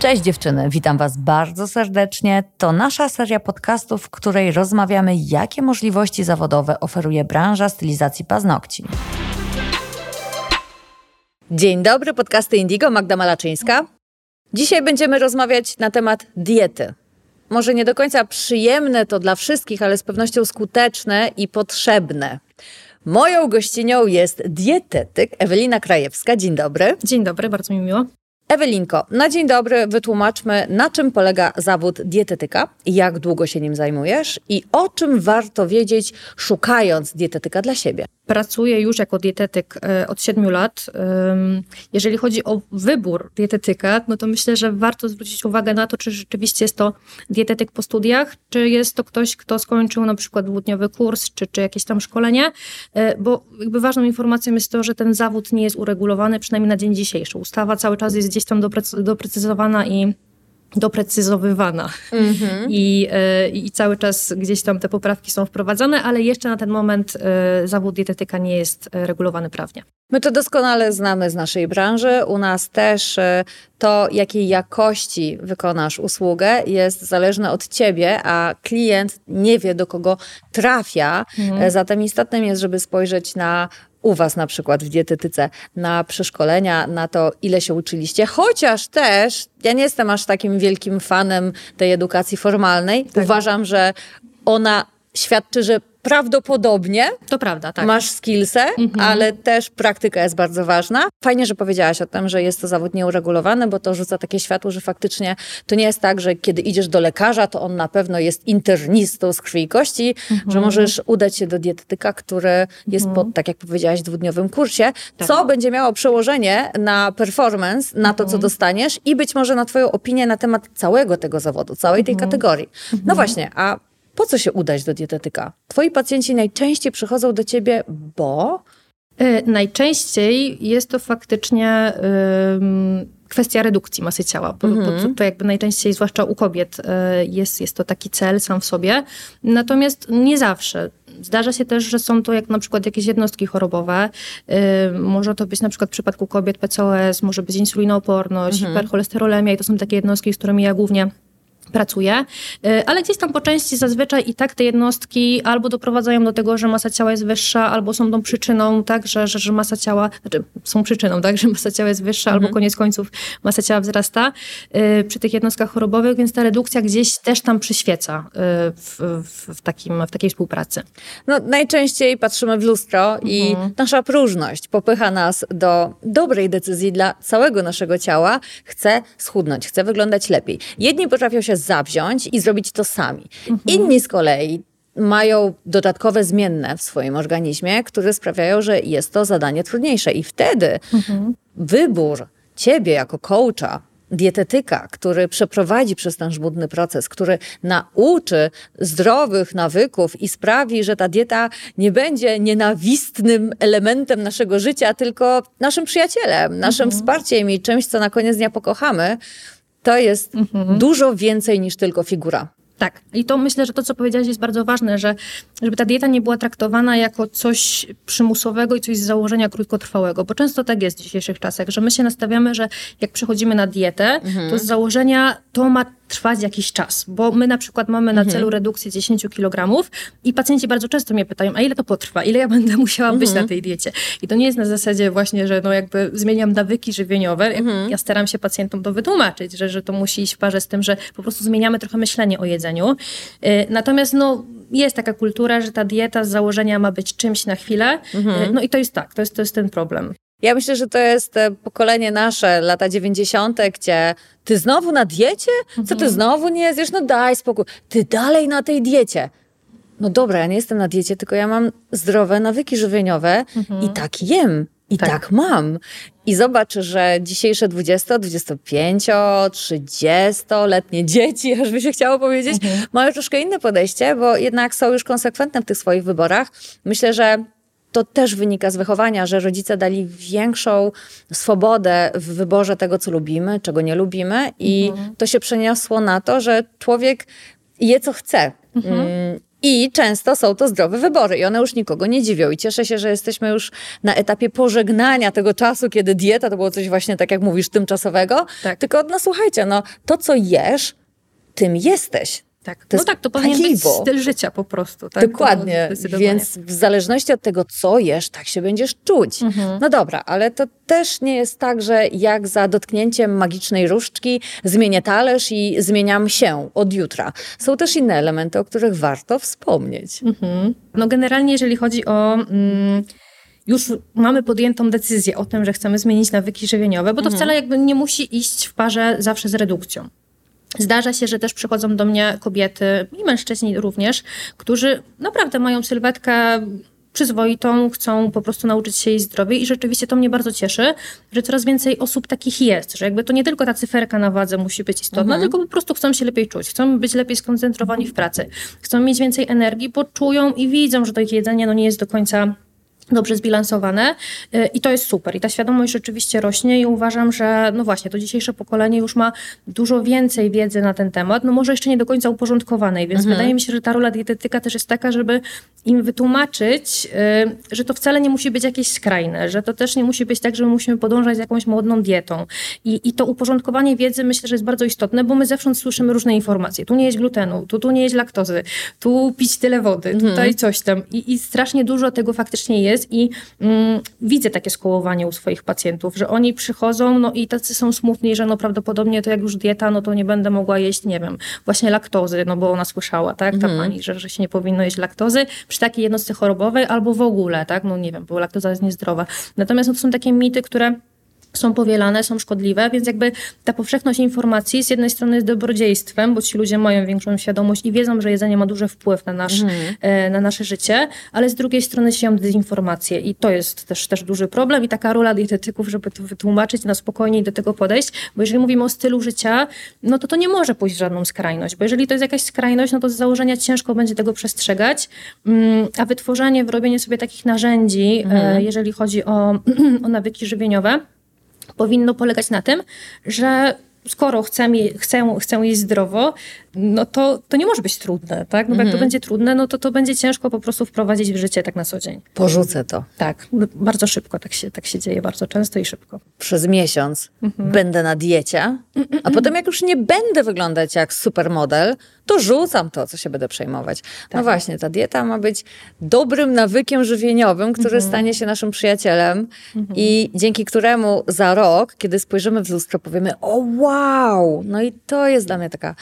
Cześć dziewczyny, witam Was bardzo serdecznie. To nasza seria podcastów, w której rozmawiamy, jakie możliwości zawodowe oferuje branża stylizacji paznokci. Dzień dobry, podcasty Indigo, Magda Malaczyńska. Dzisiaj będziemy rozmawiać na temat diety. Może nie do końca przyjemne to dla wszystkich, ale z pewnością skuteczne i potrzebne. Moją gościnią jest dietetyk Ewelina Krajewska. Dzień dobry. Dzień dobry, bardzo mi miło. Ewelinko, na dzień dobry wytłumaczmy, na czym polega zawód dietetyka, jak długo się nim zajmujesz i o czym warto wiedzieć, szukając dietetyka dla siebie. Pracuję już jako dietetyk e, od 7 lat. Jeżeli chodzi o wybór dietetyka, no to myślę, że warto zwrócić uwagę na to, czy rzeczywiście jest to dietetyk po studiach, czy jest to ktoś, kto skończył na przykład dwudniowy kurs, czy, czy jakieś tam szkolenie, e, bo jakby ważną informacją jest to, że ten zawód nie jest uregulowany, przynajmniej na dzień dzisiejszy. Ustawa cały czas jest gdzieś tam doprecyzowana i doprecyzowywana mm-hmm. I, y, i cały czas gdzieś tam te poprawki są wprowadzane, ale jeszcze na ten moment y, zawód dietetyka nie jest y, regulowany prawnie. My to doskonale znamy z naszej branży. U nas też to, jakiej jakości wykonasz usługę, jest zależne od ciebie, a klient nie wie, do kogo trafia. Mm. Zatem istotnym jest, żeby spojrzeć na u Was na przykład w dietetyce na przeszkolenia, na to, ile się uczyliście, chociaż też ja nie jestem aż takim wielkim fanem tej edukacji formalnej. Tak. Uważam, że ona świadczy, że prawdopodobnie to prawda, tak. masz skillsy, mhm. ale też praktyka jest bardzo ważna. Fajnie, że powiedziałaś o tym, że jest to zawód nieuregulowany, bo to rzuca takie światło, że faktycznie to nie jest tak, że kiedy idziesz do lekarza, to on na pewno jest internistą z krwi i kości, mhm. że możesz udać się do dietetyka, który jest mhm. po, tak jak powiedziałaś, dwudniowym kursie, tak. co będzie miało przełożenie na performance, na to, co mhm. dostaniesz i być może na twoją opinię na temat całego tego zawodu, całej tej mhm. kategorii. No mhm. właśnie, a po co się udać do dietetyka? Twoi pacjenci najczęściej przychodzą do ciebie, bo. Yy, najczęściej jest to faktycznie. Yy, kwestia redukcji masy ciała, bo, bo to, to, jakby najczęściej, zwłaszcza u kobiet, yy, jest, jest to taki cel sam w sobie. Natomiast nie zawsze. Zdarza się też, że są to jak na przykład jakieś jednostki chorobowe. może to być na przykład w przypadku kobiet PCOS, może być insulinooporność, mhm. hipercholesterolemia i to są takie jednostki, z którymi ja głównie pracuje, y, ale gdzieś tam po części zazwyczaj i tak te jednostki albo doprowadzają do tego, że masa ciała jest wyższa, albo są tą przyczyną, tak, że, że, że masa ciała, znaczy są przyczyną, tak, że masa ciała jest wyższa, mhm. albo koniec końców masa ciała wzrasta yy, przy tych jednostkach chorobowych, więc ta redukcja gdzieś też tam przyświeca yy, w, w, w, takim, w takiej współpracy. No, najczęściej patrzymy w lustro mhm. i nasza próżność popycha nas do dobrej decyzji dla całego naszego ciała. Chce schudnąć, chce wyglądać lepiej. Jedni potrafią się zawziąć i zrobić to sami. Mhm. Inni z kolei mają dodatkowe zmienne w swoim organizmie, które sprawiają, że jest to zadanie trudniejsze. I wtedy mhm. wybór ciebie jako coacha, dietetyka, który przeprowadzi przez ten żmudny proces, który nauczy zdrowych nawyków i sprawi, że ta dieta nie będzie nienawistnym elementem naszego życia, tylko naszym przyjacielem, naszym mhm. wsparciem i czymś, co na koniec dnia pokochamy, to jest mhm. dużo więcej niż tylko figura. Tak. I to myślę, że to, co powiedziałaś, jest bardzo ważne, że żeby ta dieta nie była traktowana jako coś przymusowego i coś z założenia krótkotrwałego, bo często tak jest w dzisiejszych czasach, że my się nastawiamy, że jak przechodzimy na dietę, mhm. to z założenia to ma trwać jakiś czas, bo my na przykład mamy na mhm. celu redukcję 10 kg i pacjenci bardzo często mnie pytają, a ile to potrwa, ile ja będę musiała być mhm. na tej diecie. I to nie jest na zasadzie właśnie, że no jakby zmieniam nawyki żywieniowe. Mhm. Ja staram się pacjentom to wytłumaczyć, że, że to musi iść w parze z tym, że po prostu zmieniamy trochę myślenie o jedzeniu. Y, natomiast no jest taka kultura, że ta dieta z założenia ma być czymś na chwilę. Mhm. Y, no i to jest tak, to jest, to jest ten problem. Ja myślę, że to jest e, pokolenie nasze, lata 90., gdzie ty znowu na diecie? Co ty mhm. znowu nie zjesz? No daj spokój. Ty dalej na tej diecie. No dobra, ja nie jestem na diecie, tylko ja mam zdrowe nawyki żywieniowe mhm. i tak jem. I tak. tak. mam. I zobacz, że dzisiejsze 20, 25, 30-letnie dzieci, aż by się chciało powiedzieć, mhm. mają troszkę inne podejście, bo jednak są już konsekwentne w tych swoich wyborach. Myślę, że to też wynika z wychowania, że rodzice dali większą swobodę w wyborze tego, co lubimy, czego nie lubimy, i mhm. to się przeniosło na to, że człowiek je, co chce. Mhm. I często są to zdrowe wybory i one już nikogo nie dziwią. I cieszę się, że jesteśmy już na etapie pożegnania tego czasu, kiedy dieta to było coś właśnie, tak jak mówisz, tymczasowego. Tak. Tylko, no słuchajcie, no to co jesz, tym jesteś. Tak. To no tak, to powinien paliwo. być styl życia po prostu. Tak? Dokładnie, więc w zależności od tego, co jesz, tak się będziesz czuć. Mhm. No dobra, ale to też nie jest tak, że jak za dotknięciem magicznej różdżki zmienię talerz i zmieniam się od jutra. Są też inne elementy, o których warto wspomnieć. Mhm. No generalnie, jeżeli chodzi o... Mm, już mamy podjętą decyzję o tym, że chcemy zmienić nawyki żywieniowe, bo to mhm. wcale jakby nie musi iść w parze zawsze z redukcją. Zdarza się, że też przychodzą do mnie kobiety i mężczyźni również, którzy naprawdę mają sylwetkę przyzwoitą, chcą po prostu nauczyć się jeść zdrowiej i rzeczywiście to mnie bardzo cieszy, że coraz więcej osób takich jest, że jakby to nie tylko ta cyferka na wadze musi być istotna, mhm. tylko po prostu chcą się lepiej czuć, chcą być lepiej skoncentrowani w pracy, chcą mieć więcej energii, bo czują i widzą, że to ich jedzenie no nie jest do końca dobrze zbilansowane y, i to jest super. I ta świadomość rzeczywiście rośnie i uważam, że no właśnie, to dzisiejsze pokolenie już ma dużo więcej wiedzy na ten temat, no może jeszcze nie do końca uporządkowanej, więc mhm. wydaje mi się, że ta rola dietetyka też jest taka, żeby im wytłumaczyć, y, że to wcale nie musi być jakieś skrajne, że to też nie musi być tak, że my musimy podążać z jakąś modną dietą. I, i to uporządkowanie wiedzy myślę, że jest bardzo istotne, bo my zewsząd słyszymy różne informacje. Tu nie jest glutenu, tu, tu nie jest laktozy, tu pić tyle wody, mhm. tutaj coś tam. I, I strasznie dużo tego faktycznie jest i mm, widzę takie skołowanie u swoich pacjentów, że oni przychodzą no i tacy są smutni, że no prawdopodobnie to jak już dieta, no to nie będę mogła jeść, nie wiem, właśnie laktozy, no bo ona słyszała, tak, ta mhm. pani, że, że się nie powinno jeść laktozy przy takiej jednostce chorobowej albo w ogóle, tak, no nie wiem, bo laktoza jest niezdrowa. Natomiast no, to są takie mity, które są powielane, są szkodliwe, więc jakby ta powszechność informacji z jednej strony jest dobrodziejstwem, bo ci ludzie mają większą świadomość i wiedzą, że jedzenie ma duży wpływ na, nasz, mm. na nasze życie, ale z drugiej strony sieją dezinformację i to jest też, też duży problem i taka rola dietetyków, żeby to wytłumaczyć, na spokojniej do tego podejść, bo jeżeli mówimy o stylu życia, no to to nie może pójść w żadną skrajność, bo jeżeli to jest jakaś skrajność, no to z założenia ciężko będzie tego przestrzegać, mm, a wytworzenie, wyrobienie sobie takich narzędzi, mm. jeżeli chodzi o, o nawyki żywieniowe, powinno polegać na tym, że skoro chcę, chcę, chcę jeść zdrowo, no to, to nie może być trudne, tak? No bo jak to mhm. będzie trudne, no to to będzie ciężko po prostu wprowadzić w życie tak na co dzień. Porzucę to. Tak, bardzo szybko tak się, tak się dzieje, bardzo często i szybko. Przez miesiąc mhm. będę na diecie, a potem jak już nie będę wyglądać jak supermodel, to rzucam to, co się będę przejmować. No tak. No właśnie, ta dieta ma być dobrym nawykiem żywieniowym, który mhm. stanie się naszym przyjacielem mhm. i dzięki któremu za rok, kiedy spojrzymy w lustro, powiemy, o wow, no i to jest dla mnie taka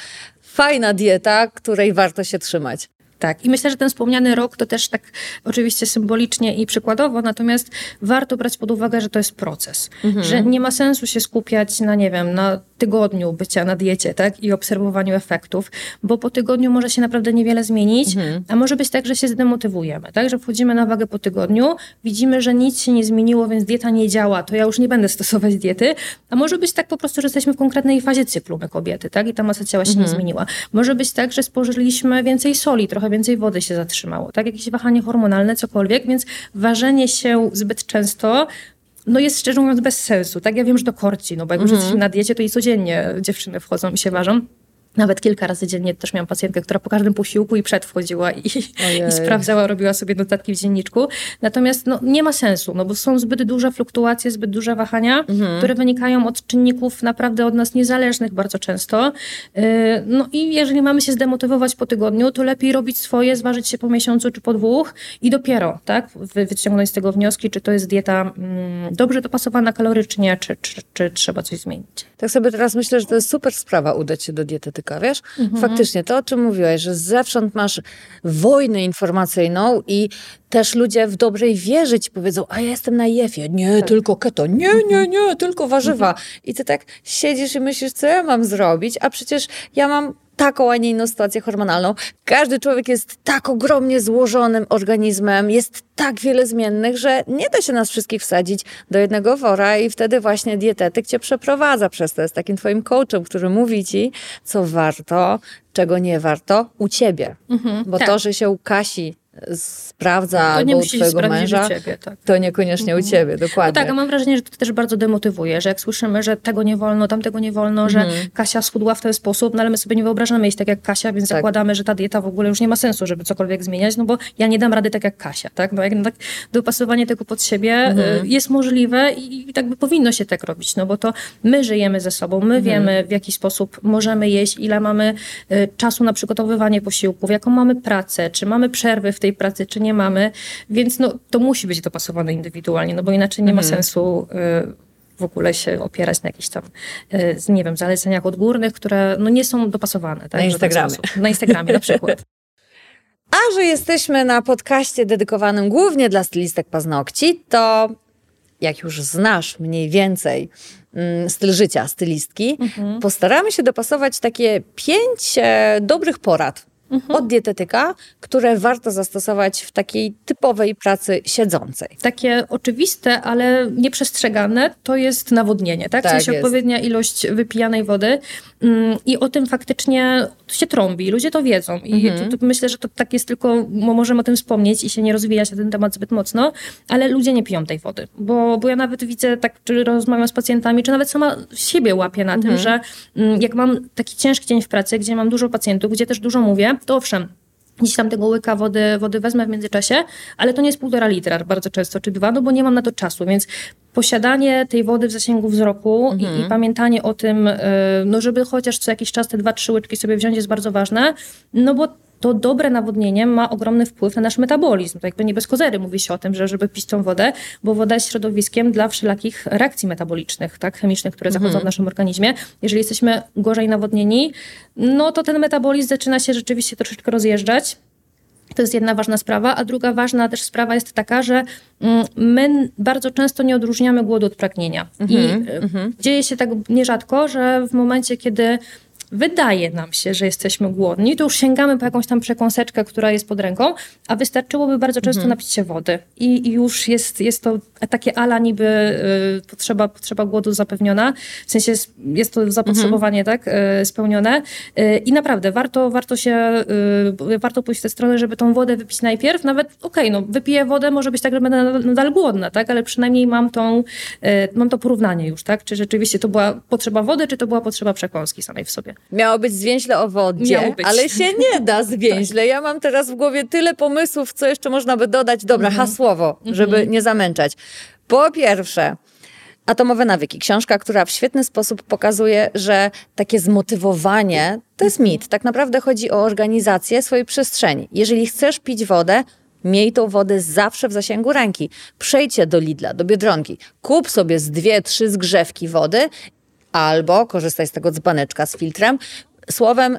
fajna dieta, której warto się trzymać. Tak, i myślę, że ten wspomniany rok to też tak oczywiście symbolicznie i przykładowo, natomiast warto brać pod uwagę, że to jest proces. Mhm. Że nie ma sensu się skupiać na, nie wiem, na tygodniu bycia na diecie, tak, i obserwowaniu efektów, bo po tygodniu może się naprawdę niewiele zmienić, mhm. a może być tak, że się zdemotywujemy, tak, że wchodzimy na wagę po tygodniu, widzimy, że nic się nie zmieniło, więc dieta nie działa, to ja już nie będę stosować diety, a może być tak po prostu, że jesteśmy w konkretnej fazie cyklu my kobiety, tak, i ta masa ciała się mhm. nie zmieniła. Może być tak, że spożyliśmy więcej soli, trochę więcej wody się zatrzymało, tak, jakieś wahanie hormonalne, cokolwiek, więc ważenie się zbyt często no jest szczerze mówiąc bez sensu. Tak, ja wiem, że to korci, no bo jak mm już jesteśmy na diecie, to i codziennie dziewczyny wchodzą i się ważą. Nawet kilka razy dziennie też miałam pacjentkę, która po każdym posiłku i przed wchodziła i, i sprawdzała, robiła sobie notatki w dzienniczku. Natomiast no, nie ma sensu, no bo są zbyt duże fluktuacje, zbyt duże wahania, mhm. które wynikają od czynników naprawdę od nas niezależnych bardzo często. Yy, no i jeżeli mamy się zdemotywować po tygodniu, to lepiej robić swoje, zważyć się po miesiącu czy po dwóch i dopiero tak, wyciągnąć z tego wnioski, czy to jest dieta mm, dobrze dopasowana kalorycznie, czy, czy, czy, czy trzeba coś zmienić. Tak sobie teraz myślę, że to jest super sprawa udać się do dietetyka, wiesz? Mhm. Faktycznie, to o czym mówiłaś, że zewsząd masz wojnę informacyjną i też ludzie w dobrej wierze ci powiedzą, a ja jestem na jefie, nie, tak. tylko keto, nie, nie, nie, tylko warzywa. Mhm. I ty tak siedzisz i myślisz, co ja mam zrobić, a przecież ja mam taką, a nie inną sytuację hormonalną. Każdy człowiek jest tak ogromnie złożonym organizmem, jest tak wiele zmiennych, że nie da się nas wszystkich wsadzić do jednego wora i wtedy właśnie dietetyk cię przeprowadza przez to. Jest takim twoim coachem, który mówi ci, co warto, czego nie warto u ciebie. Mhm, Bo tak. to, że się u Kasi sprawdza to albo u twojego męża, u ciebie, tak. to niekoniecznie mhm. u ciebie, dokładnie. No tak, a mam wrażenie, że to też bardzo demotywuje, że jak słyszymy, że tego nie wolno, tamtego nie wolno, mhm. że Kasia schudła w ten sposób, no ale my sobie nie wyobrażamy jeść tak jak Kasia, więc tak. zakładamy, że ta dieta w ogóle już nie ma sensu, żeby cokolwiek zmieniać, no bo ja nie dam rady tak jak Kasia, tak? No jak tak dopasowanie tego pod siebie mhm. Y, jest możliwe i, i tak by powinno się tak robić, no bo to my żyjemy ze sobą, my mhm. wiemy w jaki sposób możemy jeść, ile mamy y, czasu na przygotowywanie posiłków, jaką mamy pracę, czy mamy przerwy w tej pracy, czy nie mamy, więc no, to musi być dopasowane indywidualnie, no bo inaczej nie ma mhm. sensu y, w ogóle się opierać na jakichś tam, nie wiem, zaleceniach odgórnych, które no, nie są dopasowane. Tak, na Instagramie. Na Instagramie na przykład. A że jesteśmy na podcaście dedykowanym głównie dla stylistek paznokci, to jak już znasz mniej więcej mm, styl życia stylistki, mhm. postaramy się dopasować takie pięć e, dobrych porad mhm. od dietetyka, które warto zastosować w takiej typowej pracy siedzącej. Takie oczywiste, ale nieprzestrzegane to jest nawodnienie, tak? tak w sensie jest. odpowiednia ilość wypijanej wody mm, i o tym faktycznie się trąbi, ludzie to wiedzą i mhm. to, to myślę, że to tak jest tylko, możemy o tym wspomnieć i się nie rozwija się ten temat zbyt mocno, ale ludzie nie piją tej wody, bo, bo ja nawet widzę, tak, czy rozmawiam z pacjentami, czy nawet sama siebie łapię na mhm. tym, że mm, jak mam taki ciężki dzień w pracy, gdzie mam dużo pacjentów, gdzie też dużo mówię, to owszem, Gdzieś tam tego łyka wody, wody wezmę w międzyczasie, ale to nie jest półtora litra bardzo często, czy dwa, no bo nie mam na to czasu, więc posiadanie tej wody w zasięgu wzroku mhm. i, i, mhm. pamiętanie o tym, y, no żeby chociaż co jakiś czas te dwa, trzy łyczki sobie wziąć jest bardzo ważne, no bo to dobre nawodnienie ma ogromny wpływ na nasz metabolizm. To jakby nie bez kozery mówi się o tym, że żeby pić tą wodę, bo woda jest środowiskiem dla wszelakich reakcji metabolicznych, tak, chemicznych, które zachodzą mhm. w naszym organizmie. Jeżeli jesteśmy gorzej nawodnieni, no to ten metabolizm zaczyna się rzeczywiście troszeczkę rozjeżdżać. To jest jedna ważna sprawa, a druga ważna też sprawa jest taka, że mm, my bardzo często nie odróżniamy głodu od pragnienia. I mm-hmm. dzieje się tak nierzadko, że w momencie, kiedy wydaje nam się, że jesteśmy głodni, to już sięgamy po jakąś tam przekąseczkę, która jest pod ręką, a wystarczyłoby bardzo często mhm. napić się wody. I, I, już jest, jest to takie ala niby y, potrzeba, potrzeba głodu zapewniona, w sensie jest, jest to zapotrzebowanie mhm. tak, y, spełnione. Y, I naprawdę warto, warto się, y, warto pójść w tę stronę, żeby tą wodę wypić najpierw. Nawet okej, okay, no wypiję wodę, może być tak, że będę nadal, nadal głodna, tak, ale przynajmniej mam tą, y, mam to porównanie już, tak, czy rzeczywiście to była potrzeba wody, czy to była potrzeba przekąski samej w sobie. Miało być zwięźle o wodzie, ale się nie da zwięźle. Ja mam teraz w głowie tyle pomysłów, co jeszcze można by dodać. Dobra, mhm. hasłowo, żeby mhm. nie zamęczać. Po pierwsze, Atomowe nawyki. Książka, która w świetny sposób pokazuje, że takie zmotywowanie to jest mit. Tak naprawdę chodzi o organizację swojej przestrzeni. Jeżeli chcesz pić wodę, Miej tą wodę zawsze w zasięgu ręki. Przejdź do Lidla, do Biedronki, kup sobie z dwie, trzy zgrzewki wody albo korzystaj z tego dzbaneczka z filtrem. Słowem,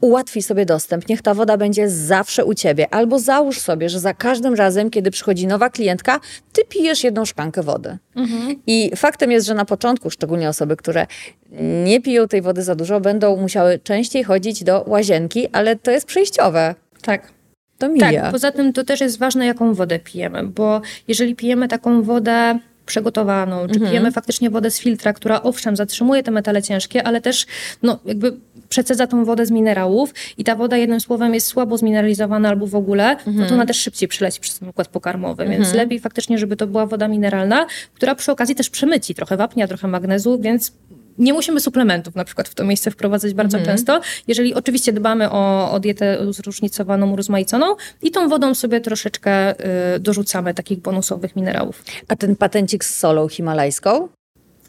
ułatwij sobie dostęp, niech ta woda będzie zawsze u ciebie. Albo załóż sobie, że za każdym razem, kiedy przychodzi nowa klientka, ty pijesz jedną szklankę wody. Mhm. I faktem jest, że na początku, szczególnie osoby, które nie piją tej wody za dużo, będą musiały częściej chodzić do łazienki, ale to jest przejściowe. Tak. To mija. Tak, poza tym to też jest ważne, jaką wodę pijemy, bo jeżeli pijemy taką wodę przygotowaną, czy mhm. pijemy faktycznie wodę z filtra, która owszem zatrzymuje te metale ciężkie, ale też no, jakby przecedza tą wodę z minerałów i ta woda jednym słowem jest słabo zmineralizowana albo w ogóle, mhm. no to mhm. ona też szybciej przyleci przez ten układ pokarmowy, mhm. więc lepiej faktycznie, żeby to była woda mineralna, która przy okazji też przemyci trochę wapnia, trochę magnezu, więc nie musimy suplementów na przykład w to miejsce wprowadzać bardzo mhm. często, jeżeli oczywiście dbamy o, o dietę zróżnicowaną, urozmaiconą i tą wodą sobie troszeczkę y, dorzucamy takich bonusowych minerałów. A ten patencik z solą himalajską?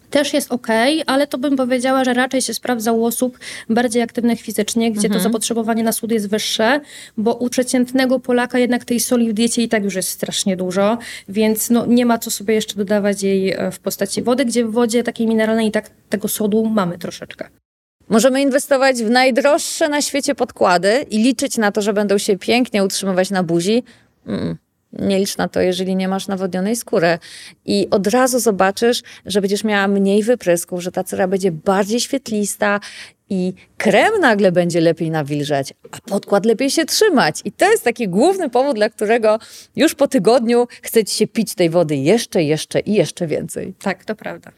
Też jest ok, ale to bym powiedziała, że raczej się sprawdza u osób bardziej aktywnych fizycznie, gdzie mhm. to zapotrzebowanie na sód jest wyższe, bo u przeciętnego Polaka jednak tej soli w diecie i tak już jest strasznie dużo, więc no, nie ma co sobie jeszcze dodawać jej e, w postaci wody, gdzie w wodzie takiej mineralnej i tak tego sodu mamy troszeczkę. Możemy inwestować w najdroższe na świecie podkłady i liczyć na to, że będą się pięknie utrzymywać na buzi. Mm. Nie licz na to, jeżeli nie masz nawodnionej skóry. I od razu zobaczysz, że będziesz miała mniej wyprysków, że ta cera będzie bardziej świetlista i krem nagle będzie lepiej nawilżać, a podkład lepiej się trzymać. I to jest taki główny powód, dla którego już po tygodniu chcecie się pić tej wody jeszcze, jeszcze i jeszcze więcej. Tak, to prawda.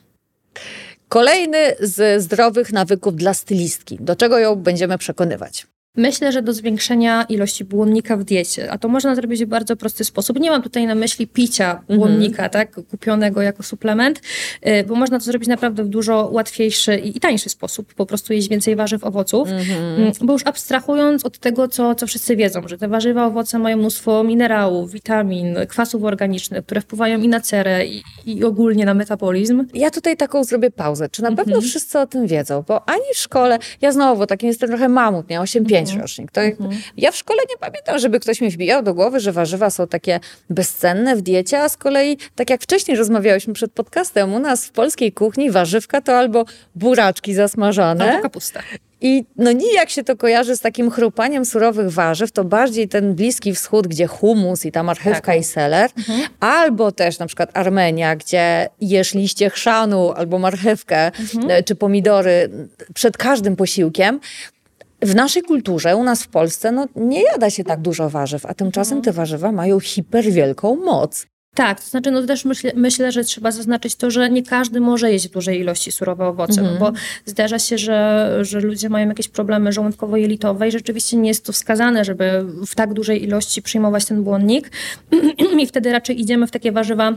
Kolejny z zdrowych nawyków dla stylistki. Do czego ją będziemy przekonywać? Myślę, że do zwiększenia ilości błonnika w diecie, a to można zrobić w bardzo prosty sposób. Nie mam tutaj na myśli picia mhm. błonnika, mm tak, kupionego jako suplement, y, bo można to zrobić naprawdę w dużo łatwiejszy i, tańszy sposób. Po prostu jeść więcej warzyw, owoców, mm -hmm. bo już abstrahując od tego, co, co wszyscy wiedzą, że te warzywa, owoce mają mnóstwo minerałów, witamin, kwasów organicznych, które wpływają i na cerę, i, i ogólnie na metabolizm. Ja tutaj taką zrobię pauzę. Czy na pewno mm -hmm. wszyscy o tym wiedzą? Bo ani w szkole, ja znowu, taki jestem trochę mamut, nie? 8-5 mhm. rocznik. To mhm. Ja w szkole nie pamiętam, żeby ktoś mi wbijał do głowy, że warzywa są takie bezcenne w diecie, a z kolei, tak jak wcześniej rozmawiałyśmy przed podcastem, u nas w polskiej kuchni warzywka to albo buraczki zasmażane. Albo kapusta. I no nijak się to kojarzy z takim chrupaniem surowych warzyw, to bardziej ten Bliski Wschód, gdzie humus i ta marchewka tak. i seler, mhm. albo też na przykład Armenia, gdzie jesz liście chrzanu albo marchewkę mhm. E, czy pomidory przed każdym posiłkiem. W naszej kulturze, u nas w Polsce, no, nie jada się tak dużo warzyw, a tymczasem mhm. te warzywa mają hiperwielką moc. Tak, to znaczy, no też myślę, myślę, że trzeba zaznaczyć to, że nie każdy może jeść w dużej ilości surowe owoce, no bo zdarza się, że, że ludzie mają jakieś problemy żołądkowo-jelitowe i rzeczywiście nie jest to wskazane, żeby w tak dużej ilości przyjmować ten błonnik i wtedy raczej idziemy w takie warzywa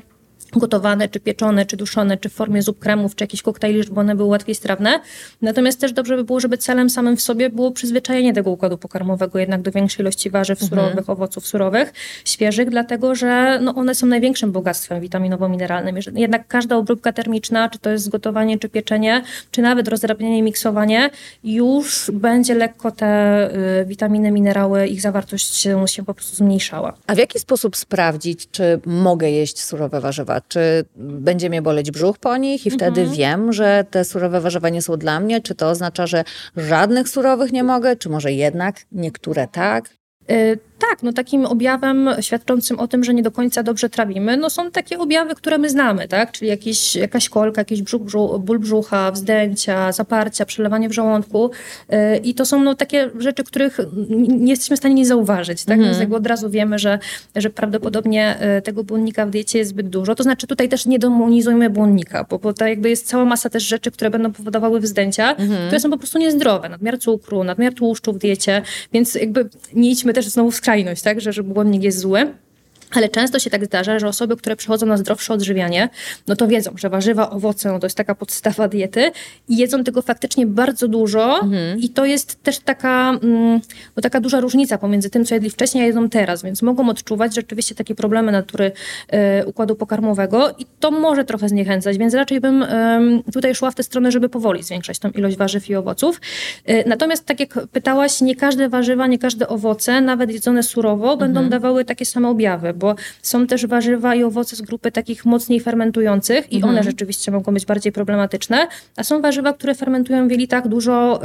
gotowane, czy pieczone, czy duszone, czy w formie zup kremów, czy jakichś koktajli, żeby one były łatwiej strawne. Natomiast też dobrze by było, żeby celem samym w sobie było przyzwyczajenie tego układu pokarmowego jednak do większej ilości warzyw mhm. surowych, owoców surowych, świeżych, dlatego że no, one są największym bogactwem witaminowo-mineralnym. Jednak każda obróbka termiczna, czy to jest zgotowanie, czy pieczenie, czy nawet rozdrabnianie i miksowanie, już będzie lekko te y, witaminy, minerały, ich zawartość się, się po prostu zmniejszała. A w jaki sposób sprawdzić, czy mogę jeść surowe warzywa? Czy będzie mnie boleć brzuch po nich i wtedy mhm. wiem, że te surowe warzywa nie są dla mnie? Czy to oznacza, że żadnych surowych nie mogę? Czy może jednak niektóre tak? Y tak, no takim objawem świadczącym o tym, że nie do końca dobrze trawimy, no są takie objawy, które my znamy, tak? Czyli jakieś, jakaś kolka, jakiś brzuch, brzuch, ból brzucha, wzdęcia, zaparcia, przelewanie w żołądku yy, i to są no takie rzeczy, których nie jesteśmy w stanie nie zauważyć, tak? Mhm. Więc jakby od razu wiemy, że, że prawdopodobnie y, tego błonnika w diecie jest zbyt dużo. To znaczy tutaj też nie demonizujmy błonnika, bo, bo to jakby jest cała masa też rzeczy, które będą powodowały wzdęcia, mhm. które są po prostu niezdrowe. Nadmiar cukru, nadmiar tłuszczu w diecie, więc jakby nie idźmy też znowu w skrajność, tak, że, że błonnik jest zły. Ale często się tak zdarza, że osoby, które przychodzą na zdrowsze odżywianie, no to wiedzą, że warzywa, owoce no to jest taka podstawa diety i jedzą tego faktycznie bardzo dużo mhm. i to jest też taka, mm, no taka duża różnica pomiędzy tym, co jedli wcześniej, a jedzą teraz, więc mogą odczuwać rzeczywiście takie problemy natury y, układu pokarmowego i to może trochę zniechęcać, więc raczej bym y, tutaj szła w tę stronę, żeby powoli zwiększać tą ilość warzyw i owoców. Y, natomiast tak jak pytałaś, nie każde warzywa, nie każde owoce, nawet jedzone surowo, będą mhm. dawały takie same objawy, bo są też warzywa i owoce z grupy takich mocniej fermentujących i mhm. one rzeczywiście mogą być bardziej problematyczne, a są warzywa, które fermentują w jelitach dużo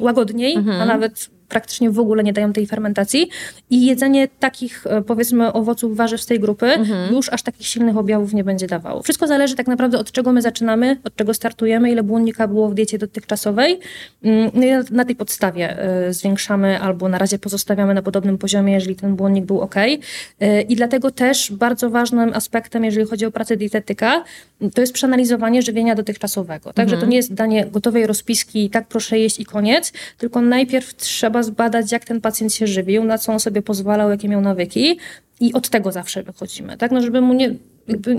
łagodniej, mhm. a nawet praktycznie w ogóle nie dają tej fermentacji i jedzenie takich e, powiedzmy owoców, warzyw z tej grupy mhm. już aż takich silnych objawów nie będzie dawało. Wszystko zależy tak naprawdę od czego my zaczynamy, od czego startujemy, ile błonnika było w diecie dotychczasowej mm, no i na tej podstawie e, zwiększamy albo na razie pozostawiamy na podobnym poziomie, jeżeli ten błonnik był ok. E, I dlatego też bardzo ważnym aspektem, jeżeli chodzi o pracę dietetyka, to jest przeanalizowanie żywienia dotychczasowego. Także mhm. to nie jest danie gotowej rozpiski, tak proszę jeść i koniec, tylko najpierw trzeba trzeba zbadać, jak ten pacjent się żywił, na co on sobie pozwalał, jakie miał nawyki i od tego zawsze wychodzimy, tak? No, żeby mu nie,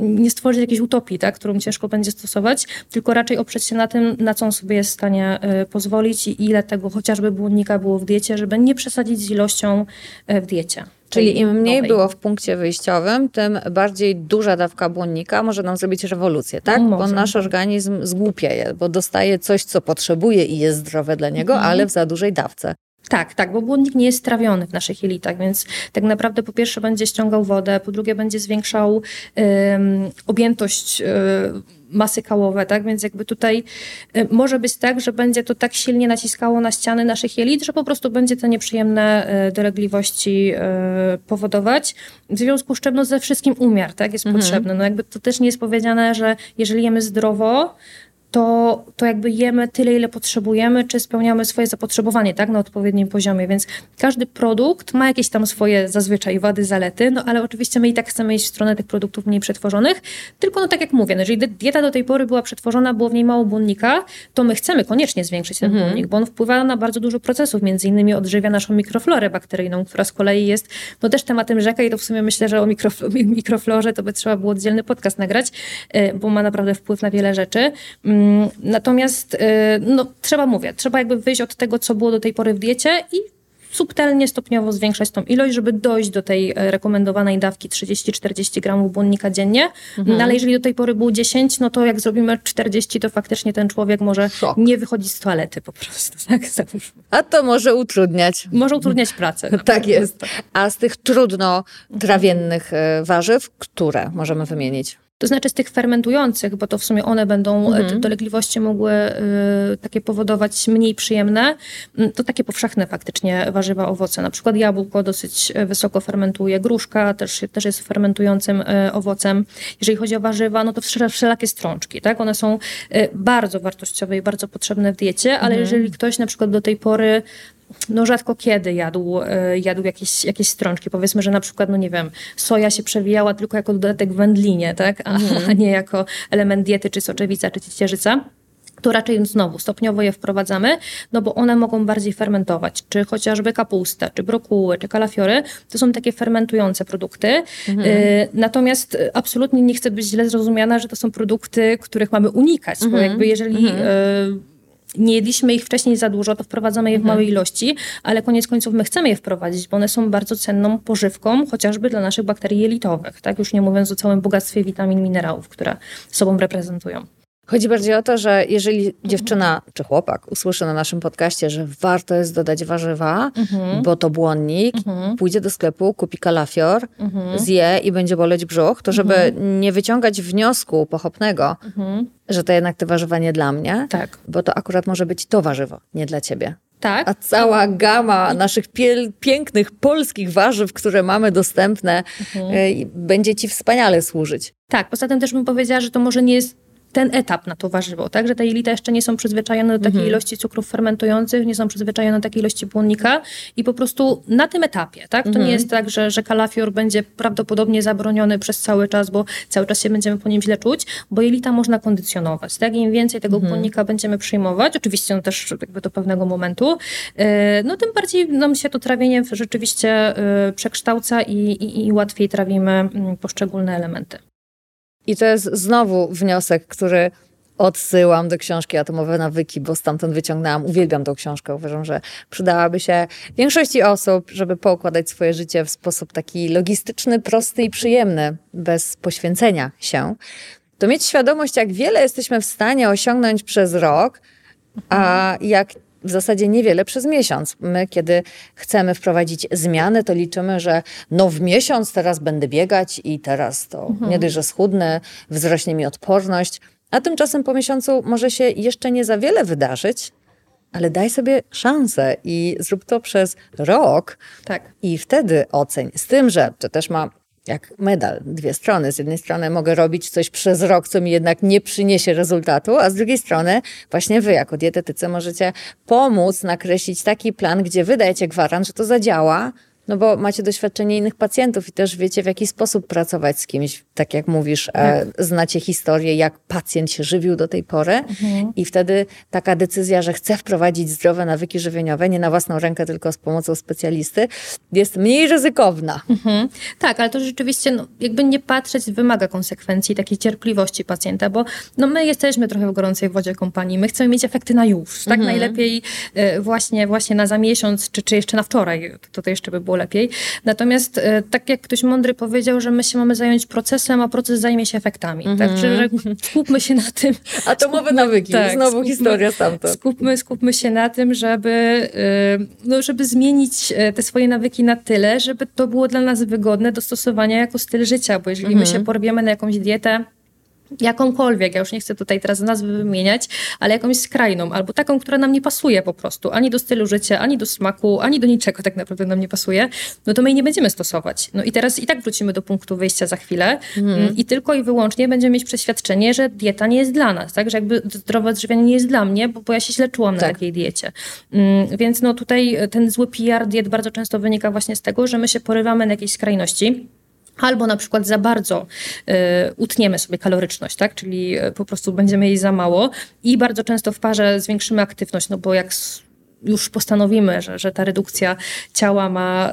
nie stworzyć jakiejś utopii, tak? którą ciężko będzie stosować, tylko raczej oprzeć się na tym, na co on sobie jest w stanie y, pozwolić i ile tego chociażby błonnika było w diecie, żeby nie przesadzić z ilością y, w diecie. Czyli im mniej nowej. było w punkcie wyjściowym, tym bardziej duża dawka błonnika może nam zrobić rewolucję, tak? No, bo nasz organizm zgłupieje, bo dostaje coś, co potrzebuje i jest zdrowe dla niego, mhm. ale w za dużej dawce. Tak, tak, bo błonnik nie jest strawiony w naszych jelitach, więc tak naprawdę po pierwsze będzie ściągał wodę, po drugie będzie zwiększał objętość y, masy kałowe, tak? Więc jakby tutaj y, może być tak, że będzie to tak silnie naciskało na ściany naszych jelit, że po prostu będzie te nieprzyjemne y, dolegliwości powodować. W związku z czym no, ze wszystkim umiar, tak? Jest mhm. potrzebny. No jakby to też nie jest powiedziane, że jeżeli jemy zdrowo, to, to jakby jemy tyle, ile potrzebujemy, czy spełniamy swoje zapotrzebowanie, tak, na odpowiednim poziomie, więc każdy produkt ma jakieś tam swoje zazwyczaj wady, zalety, no ale oczywiście my i tak chcemy iść w stronę tych produktów mniej przetworzonych, tylko no tak jak mówię, no, jeżeli dieta do tej pory była przetworzona, było w niej mało błonnika, to my chcemy koniecznie zwiększyć ten mhm. błonnik, bo on wpływa na bardzo dużo procesów, między innymi odżywia naszą mikroflorę bakteryjną, która z kolei jest no też tematem rzeka i to w sumie myślę, że o mikroflorze to by trzeba było oddzielny podcast nagrać, e, bo ma naprawdę wpływ na wiele rzeczy. Natomiast e, no, trzeba, mówię, trzeba jakby wyjść od tego, co było do tej pory w diecie i subtelnie, stopniowo zwiększać tą ilość, żeby dojść do tej e, rekomendowanej dawki 30-40 gramów błonnika dziennie. Mhm. No, ale jeżeli do tej pory był 10, no to jak zrobimy 40, to faktycznie ten człowiek może Szok. nie wychodzić z toalety po prostu. Tak? A to może utrudniać. Może utrudniać pracę. tak jest. A z tych trudno trawiennych e, warzyw, które możemy wymienić? To znaczy z tych fermentujących, bo to w sumie one będą e, mhm. dolegliwości mogły y, takie powodować mniej przyjemne, to takie powszechne faktycznie warzywa, owoce. Na przykład jabłko dosyć e, wysoko fermentuje, gruszka też, też jest fermentującym y, owocem. Jeżeli chodzi o warzywa, no to wszelakie strączki, tak? One są y, bardzo wartościowe i bardzo potrzebne w diecie, ale mhm. jeżeli ktoś na przykład do tej pory no rzadko kiedy jadł, e, jadł jakieś, jakieś strączki. Powiedzmy, że na przykład, no nie wiem, soja się przewijała tylko jako dodatek w wędlinie, tak? A, a nie jako element diety, czy soczewica, czy ciecierzyca to raczej znowu stopniowo je wprowadzamy, no bo one mogą bardziej fermentować, czy chociażby kapusta, czy brokuły, czy kalafiory, to są takie fermentujące produkty. Mhm. Y, natomiast absolutnie nie chcę być źle zrozumiana, że to są produkty, których mamy unikać, mhm. bo jakby jeżeli mhm. y, nie jedliśmy ich wcześniej za dużo, to wprowadzamy je w mhm. małej ilości, ale koniec końców my chcemy je wprowadzić, bo one są bardzo cenną pożywką, chociażby dla naszych bakterii jelitowych, tak? Już nie mówiąc o całym bogactwie witamin, minerałów, które sobą reprezentują. Chodzi bardziej o to, że jeżeli dziewczyna czy chłopak usłyszy na naszym podcaście, że warto jest dodać warzywa, mhm. bo to błonnik, mhm. pójdzie do sklepu, kupi kalafior, mhm. zje i będzie boleć brzuch, to żeby mhm. nie wyciągać wniosku pochopnego, mhm. że to jednak te warzywa nie dla mnie, tak. bo to akurat może być to warzywo, nie dla ciebie. Tak. A cała gama naszych pięknych polskich warzyw, które mamy dostępne, mhm. y, będzie ci wspaniale służyć. Tak, poza tym też bym powiedziała, że to może nie jest ten etap na to warzywo, tak? Że te jelita jeszcze nie są przyzwyczajone do takiej mhm. ilości cukrów fermentujących, nie są przyzwyczajone do takiej ilości błonnika i po prostu na tym etapie, tak? To mhm. nie jest tak, że, że kalafior będzie prawdopodobnie zabroniony przez cały czas, bo cały czas się będziemy po nim źle czuć, bo jelita można kondycjonować, tak? Im więcej tego mhm. błonnika będziemy przyjmować, oczywiście no też jakby do pewnego momentu, e, no tym bardziej nam się to trawienie rzeczywiście e, przekształca i, i, i łatwiej trawimy mm, poszczególne elementy. I to jest znowu wniosek, który odsyłam do książki Atomowe Nawyki, bo stamtąd wyciągnęłam. Uwielbiam tą książkę. Uważam, że przydałaby się większości osób, żeby poukładać swoje życie w sposób taki logistyczny, prosty i przyjemny, bez poświęcenia się. To mieć świadomość, jak wiele jesteśmy w stanie osiągnąć przez rok, a jak w zasadzie niewiele przez miesiąc. My, kiedy chcemy wprowadzić zmiany, to liczymy, że no w miesiąc teraz będę biegać i teraz to mhm. nie dość, że schudnę, wzrośnie mi odporność, a tymczasem po miesiącu może się jeszcze nie za wiele wydarzyć, ale daj sobie szansę i zrób to przez rok. Tak. I wtedy oceń. Z tym, że to też ma jak medal, dwie strony. Z jednej strony mogę robić coś przez rok, co mi jednak nie przyniesie rezultatu, a z drugiej strony właśnie wy jako dietetycy możecie pomóc nakreślić taki plan, gdzie wydajecie gwarant, że to zadziała, no bo macie doświadczenie innych pacjentów i też wiecie, w jaki sposób pracować z kimś, tak jak mówisz, e, tak. znacie historię, jak pacjent się żywił do tej pory mhm. i wtedy taka decyzja, że chce wprowadzić zdrowe nawyki żywieniowe, nie na własną rękę, tylko z pomocą specjalisty, jest mniej ryzykowna. Mhm. Tak, ale to rzeczywiście no, jakby nie patrzeć wymaga konsekwencji, takiej cierpliwości pacjenta, bo no, my jesteśmy trochę w gorącej wodzie kompanii, my chcemy mieć efekty na już, tak? Mhm. Najlepiej e, właśnie, właśnie na za miesiąc, czy, czy jeszcze na wczoraj, to, to jeszcze by było lepiej. Natomiast e, tak jak ktoś mądry powiedział, że my się mamy zająć procesem, a proces zajmie się efektami. Mm -hmm. Także że skupmy się na tym. Atomowe nawyki, tak, znowu skupmy, historia stamtąd. Skupmy, skupmy się na tym, żeby, e, no, żeby zmienić e, te swoje nawyki na tyle, żeby to było dla nas wygodne do stosowania jako styl życia, bo jeżeli mm -hmm. my się mhm. porwiemy na jakąś dietę, jakąkolwiek, ja już nie chcę tutaj teraz nazwy wymieniać, ale jakąś skrajną, albo taką, która nam nie pasuje po prostu, ani do stylu życia, ani do smaku, ani do niczego tak naprawdę nam nie pasuje, no to my jej nie będziemy stosować. No i teraz i tak wrócimy do punktu wyjścia za chwilę mhm. i tylko i wyłącznie będziemy mieć przeświadczenie, że dieta nie jest dla nas, tak, że jakby zdrowe odżywianie nie jest dla mnie, bo, bo ja się źle czułam tak. na takiej diecie. Mm, więc no tutaj ten zły PR diet bardzo często wynika właśnie z tego, że my się porywamy na jakieś skrajności, Albo na przykład za bardzo y, utniemy sobie kaloryczność, tak? czyli y, po prostu będziemy jej za mało i bardzo często w parze zwiększymy aktywność, no bo jak już postanowimy, że, że ta redukcja ciała ma,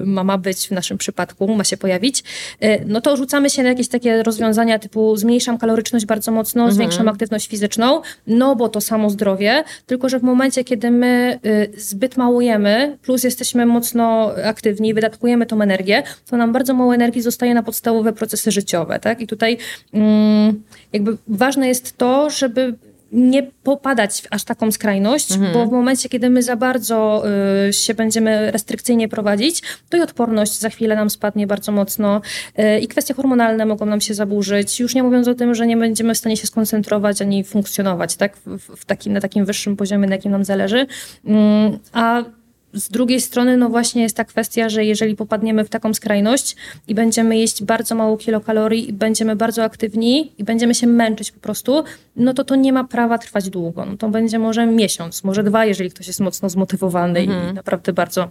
y, ma, ma być w naszym przypadku, ma się pojawić, y, no to rzucamy się na jakieś takie rozwiązania typu zmniejszam kaloryczność bardzo mocno, mhm. zwiększam aktywność fizyczną, no bo to samo zdrowie, tylko że w momencie, kiedy my y, zbyt mało jemy, plus jesteśmy mocno aktywni, wydatkujemy tą energię, to nam bardzo mało energii zostaje na podstawowe procesy życiowe, tak? I tutaj mm, jakby ważne jest to, żeby nie popadać w aż taką skrajność, mhm. bo w momencie, kiedy my za bardzo y, się będziemy restrykcyjnie prowadzić, to i odporność za chwilę nam spadnie bardzo mocno y, i kwestie hormonalne mogą nam się zaburzyć, już nie mówiąc o tym, że nie będziemy w stanie się skoncentrować ani funkcjonować tak, w, w takim, na takim wyższym poziomie, na jakim nam zależy. Y, a z drugiej strony, no właśnie jest ta kwestia, że jeżeli popadniemy w taką skrajność i będziemy jeść bardzo mało kilokalorii i będziemy bardzo aktywni i będziemy się męczyć po prostu, no to to nie ma prawa trwać długo. No to będzie może miesiąc, może dwa, jeżeli ktoś jest mocno zmotywowany mhm. i naprawdę bardzo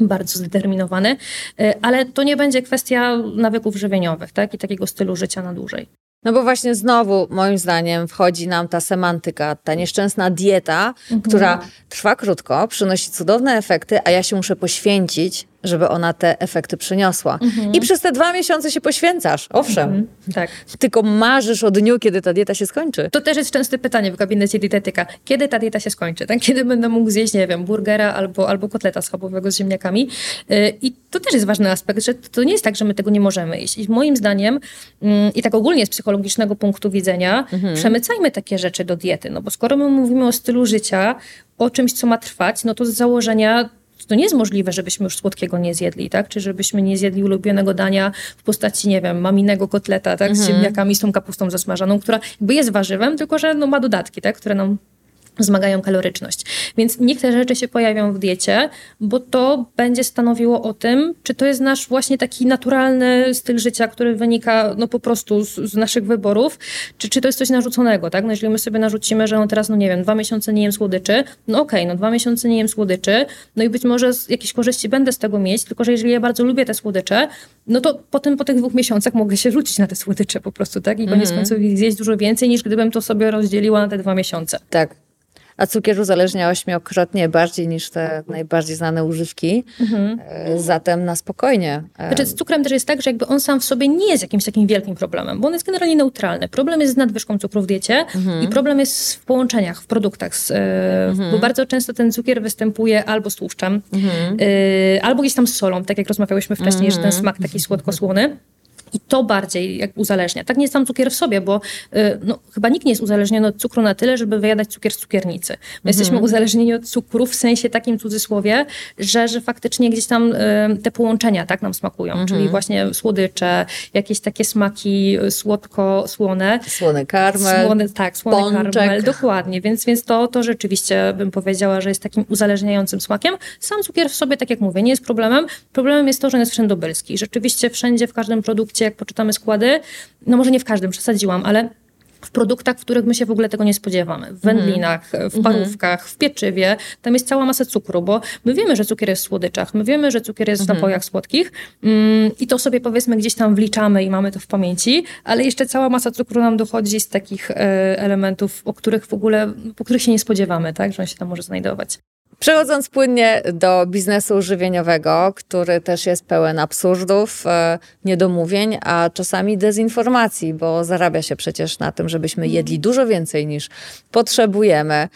bardzo zdeterminowany, y, ale to nie będzie kwestia nawyków żywieniowych, tak, i takiego stylu życia na dłużej. No bo właśnie znowu, moim zdaniem, wchodzi nam ta semantyka, ta nieszczęsna dieta, mhm. która trwa krótko, przynosi cudowne efekty, a ja się muszę poświęcić, żeby ona te efekty przyniosła. Mhm. I przez te dwa miesiące się poświęcasz, owszem. Mhm. Tak. Tylko marzysz o dniu, kiedy ta dieta się skończy. To też jest częste pytanie w gabinecie dietetyka. Kiedy ta dieta się skończy? Tak? Kiedy będę mógł zjeść, nie wiem, burgera albo, albo kotleta schabowego z ziemniakami? Yy, I to też jest ważny aspekt, że to nie jest tak, że my tego nie możemy jeść. I moim zdaniem, yy, i tak ogólnie z psychologicznego punktu widzenia, mhm. przemycajmy takie rzeczy do diety. No bo skoro my mówimy o stylu życia, o czymś, co ma trwać, no to z założenia to nie jest możliwe, żebyśmy już słodkiego nie zjedli, tak? Czy żebyśmy nie zjedli ulubionego dania w postaci, nie wiem, maminego kotleta, tak? Z mhm. ziemniakami, z tą kapustą zasmażaną, która jakby jest warzywem, tylko że no, ma dodatki, tak? Które nam wzmagają kaloryczność. Więc niech te rzeczy się pojawią w diecie, bo to będzie stanowiło o tym, czy to jest nasz właśnie taki naturalny styl życia, który wynika no po prostu z, z naszych wyborów, czy, czy to jest coś narzuconego, tak? No jeżeli my sobie narzucimy, że no teraz, no nie wiem, dwa miesiące nie jem słodyczy, no okej, okay, no dwa miesiące nie jem słodyczy, no i być może jakieś korzyści będę z tego mieć, tylko że jeżeli ja bardzo lubię te słodycze, no to potem po tych dwóch miesiącach mogę się rzucić na te słodycze po prostu, tak? I koniec mm końców zjeść dużo więcej, niż gdybym to sobie rozdzieliła na te dwa miesiące. Tak a cukier uzależnia ośmiokrotnie bardziej niż te najbardziej znane używki. Mhm. E, zatem na spokojnie. E, znaczy z cukrem też jest tak, że jakby on sam w sobie nie jest jakimś takim wielkim problemem, bo on jest generalnie neutralny. Problem jest z nadwyżką cukru w diecie mhm. i problem jest w połączeniach, w produktach. Z, e, mhm. Bo bardzo często ten cukier występuje albo z tłuszczem, mhm. albo gdzieś tam z solą, tak jak rozmawiałyśmy wcześniej, że ten smak taki słodko-słony. I to bardziej jak uzależnia. Tak nie jest sam cukier w sobie, bo y, no, chyba nikt nie jest uzależniony od cukru na tyle, żeby wyjadać cukier z cukiernicy. My mhm. jesteśmy uzależnieni od cukru w sensie takim cudzysłowie, że, że faktycznie gdzieś tam y, te połączenia tak nam smakują, mhm. czyli właśnie słodycze, jakieś takie smaki słodko-słone. Słony karmel. Słony, tak, słony pączek. karmel, dokładnie. Więc, więc to, to rzeczywiście bym powiedziała, że jest takim uzależniającym smakiem. Sam cukier w sobie, tak jak mówię, nie jest problemem. Problemem jest to, że on jest wszędobylski. Rzeczywiście wszędzie, w każdym produkcie jak poczytamy składy, no może nie w każdym, przesadziłam, ale w produktach, w których my się w ogóle tego nie spodziewamy. W mhm. wędlinach, w mhm. parówkach, w pieczywie. Tam jest cała masa cukru, bo my wiemy, że cukier jest w słodyczach, my wiemy, że cukier jest w mhm. napojach słodkich mm, i to sobie powiedzmy gdzieś tam wliczamy i mamy to w pamięci, ale jeszcze cała masa cukru nam dochodzi z takich e, elementów, o których w ogóle, po których się nie spodziewamy, tak, że on się tam może znajdować. Przechodząc płynnie do biznesu żywieniowego, który też jest pełen absurdów, e, niedomówień, a czasami dezinformacji, bo zarabia się przecież na tym, żebyśmy jedli dużo więcej niż potrzebujemy.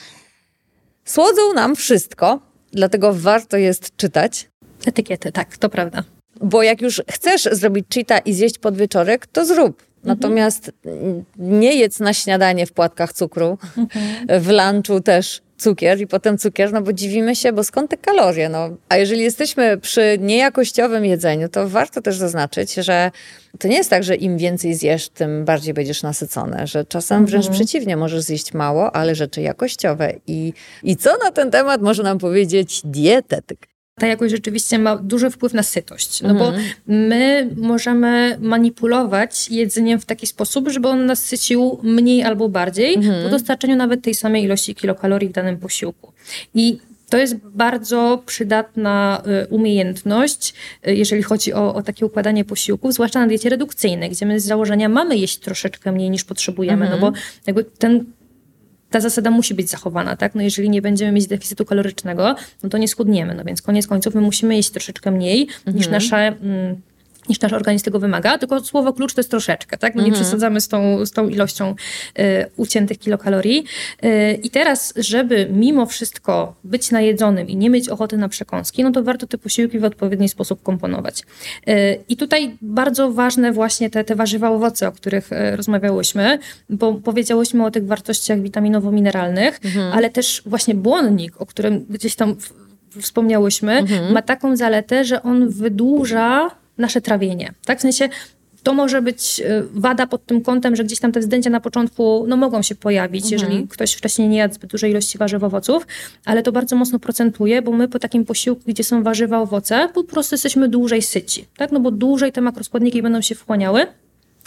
Słodzą nam wszystko, dlatego warto jest czytać. Etykiety, tak, to prawda. Bo jak już chcesz zrobić cheata i zjeść podwieczorek, to zrób Natomiast nie jedz na śniadanie w płatkach cukru, mhm. w lunchu też cukier i potem cukier, no bo dziwimy się, bo skąd te kalorie? No, a jeżeli jesteśmy przy niejakościowym jedzeniu, to warto też zaznaczyć, że to nie jest tak, że im więcej zjesz, tym bardziej będziesz nasycony, że czasem wręcz mhm. przeciwnie, możesz zjeść mało, ale rzeczy jakościowe. I, I co na ten temat może nam powiedzieć dietetyk? Ta jakość rzeczywiście ma duży wpływ na sytość. No bo mhm. my możemy manipulować jedzeniem w taki sposób, żeby on nas sycił mniej albo bardziej mhm. po dostarczeniu nawet tej samej ilości kilokalorii w danym posiłku. I to jest bardzo przydatna y, umiejętność, y, jeżeli chodzi o, o, takie układanie posiłków, zwłaszcza na diecie redukcyjnej, gdzie my z założenia mamy jeść troszeczkę mniej niż potrzebujemy, no bo mhm. jakby ten ta zasada musi być zachowana, tak? No jeżeli nie będziemy mieć deficytu kalorycznego, no to nie schudniemy, no więc koniec końców my musimy jeść troszeczkę mniej mhm. niż nasze... Mm, niż nasz organizm tego wymaga, tylko słowo klucz to jest troszeczkę, tak? No nie mhm. przesadzamy z tą, z tą ilością y, uciętych kilokalorii. Y, I teraz, żeby mimo wszystko być najedzonym i nie mieć ochoty na przekąski, no to warto te posiłki w odpowiedni sposób komponować. Y, I tutaj bardzo ważne właśnie te, te warzywa, owoce, o których y, rozmawiałyśmy, bo powiedziałyśmy o tych wartościach witaminowo-mineralnych, mhm. ale też właśnie błonnik, o którym gdzieś tam wspomniałyśmy, mhm. ma taką zaletę, że on wydłuża nasze trawienie. Tak? W sensie to może być y, wada pod tym kątem, że gdzieś tam te zdjęcia na początku no, mogą się pojawić, mhm. jeżeli ktoś wcześniej nie jadł zbyt dużej ilości warzyw, owoców, ale to bardzo mocno procentuje, bo my po takim posiłku, gdzie są warzywa, owoce, po prostu jesteśmy dłużej syci, tak? No bo dłużej te makroskładniki będą się wchłaniały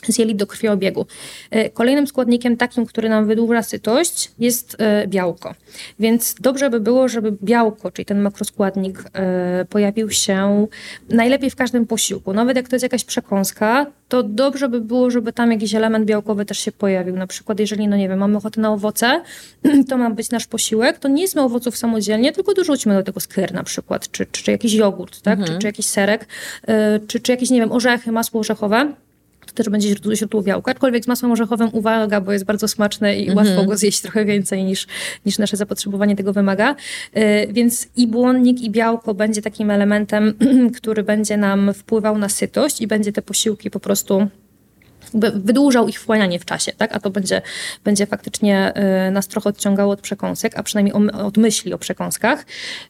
z jelit do krwiobiegu. E, kolejnym składnikiem takim, który nam wydłuża sytość jest e, białko. Więc dobrze by było, żeby białko, czyli ten makroskładnik e, pojawił się najlepiej w każdym posiłku. Nawet jak to jest jakaś przekąska, to dobrze by było, żeby tam jakiś element białkowy też się pojawił. Na przykład jeżeli, no nie wiem, mamy ochotę na owoce, to ma być nasz posiłek, to nie jedzmy owoców samodzielnie, tylko dorzućmy do tego skyr na przykład, czy, czy, czy jakiś jogurt, tak? Mhm. Czy, czy jakiś serek, czy, czy jakieś, nie wiem, orzechy, masło orzechowe to też będzie źródło, źródło białka. Aczkolwiek z masłem orzechowym uwaga, bo jest bardzo smaczne i mhm. łatwo go zjeść trochę więcej niż, niż nasze zapotrzebowanie tego wymaga. Yy, więc i błonnik, i białko będzie takim elementem, który będzie nam wpływał na sytość i będzie te posiłki po prostu wydłużał ich wchłanianie w czasie, tak? a to będzie, będzie faktycznie y, nas trochę odciągało od przekąsek, a przynajmniej od myśli o przekąskach.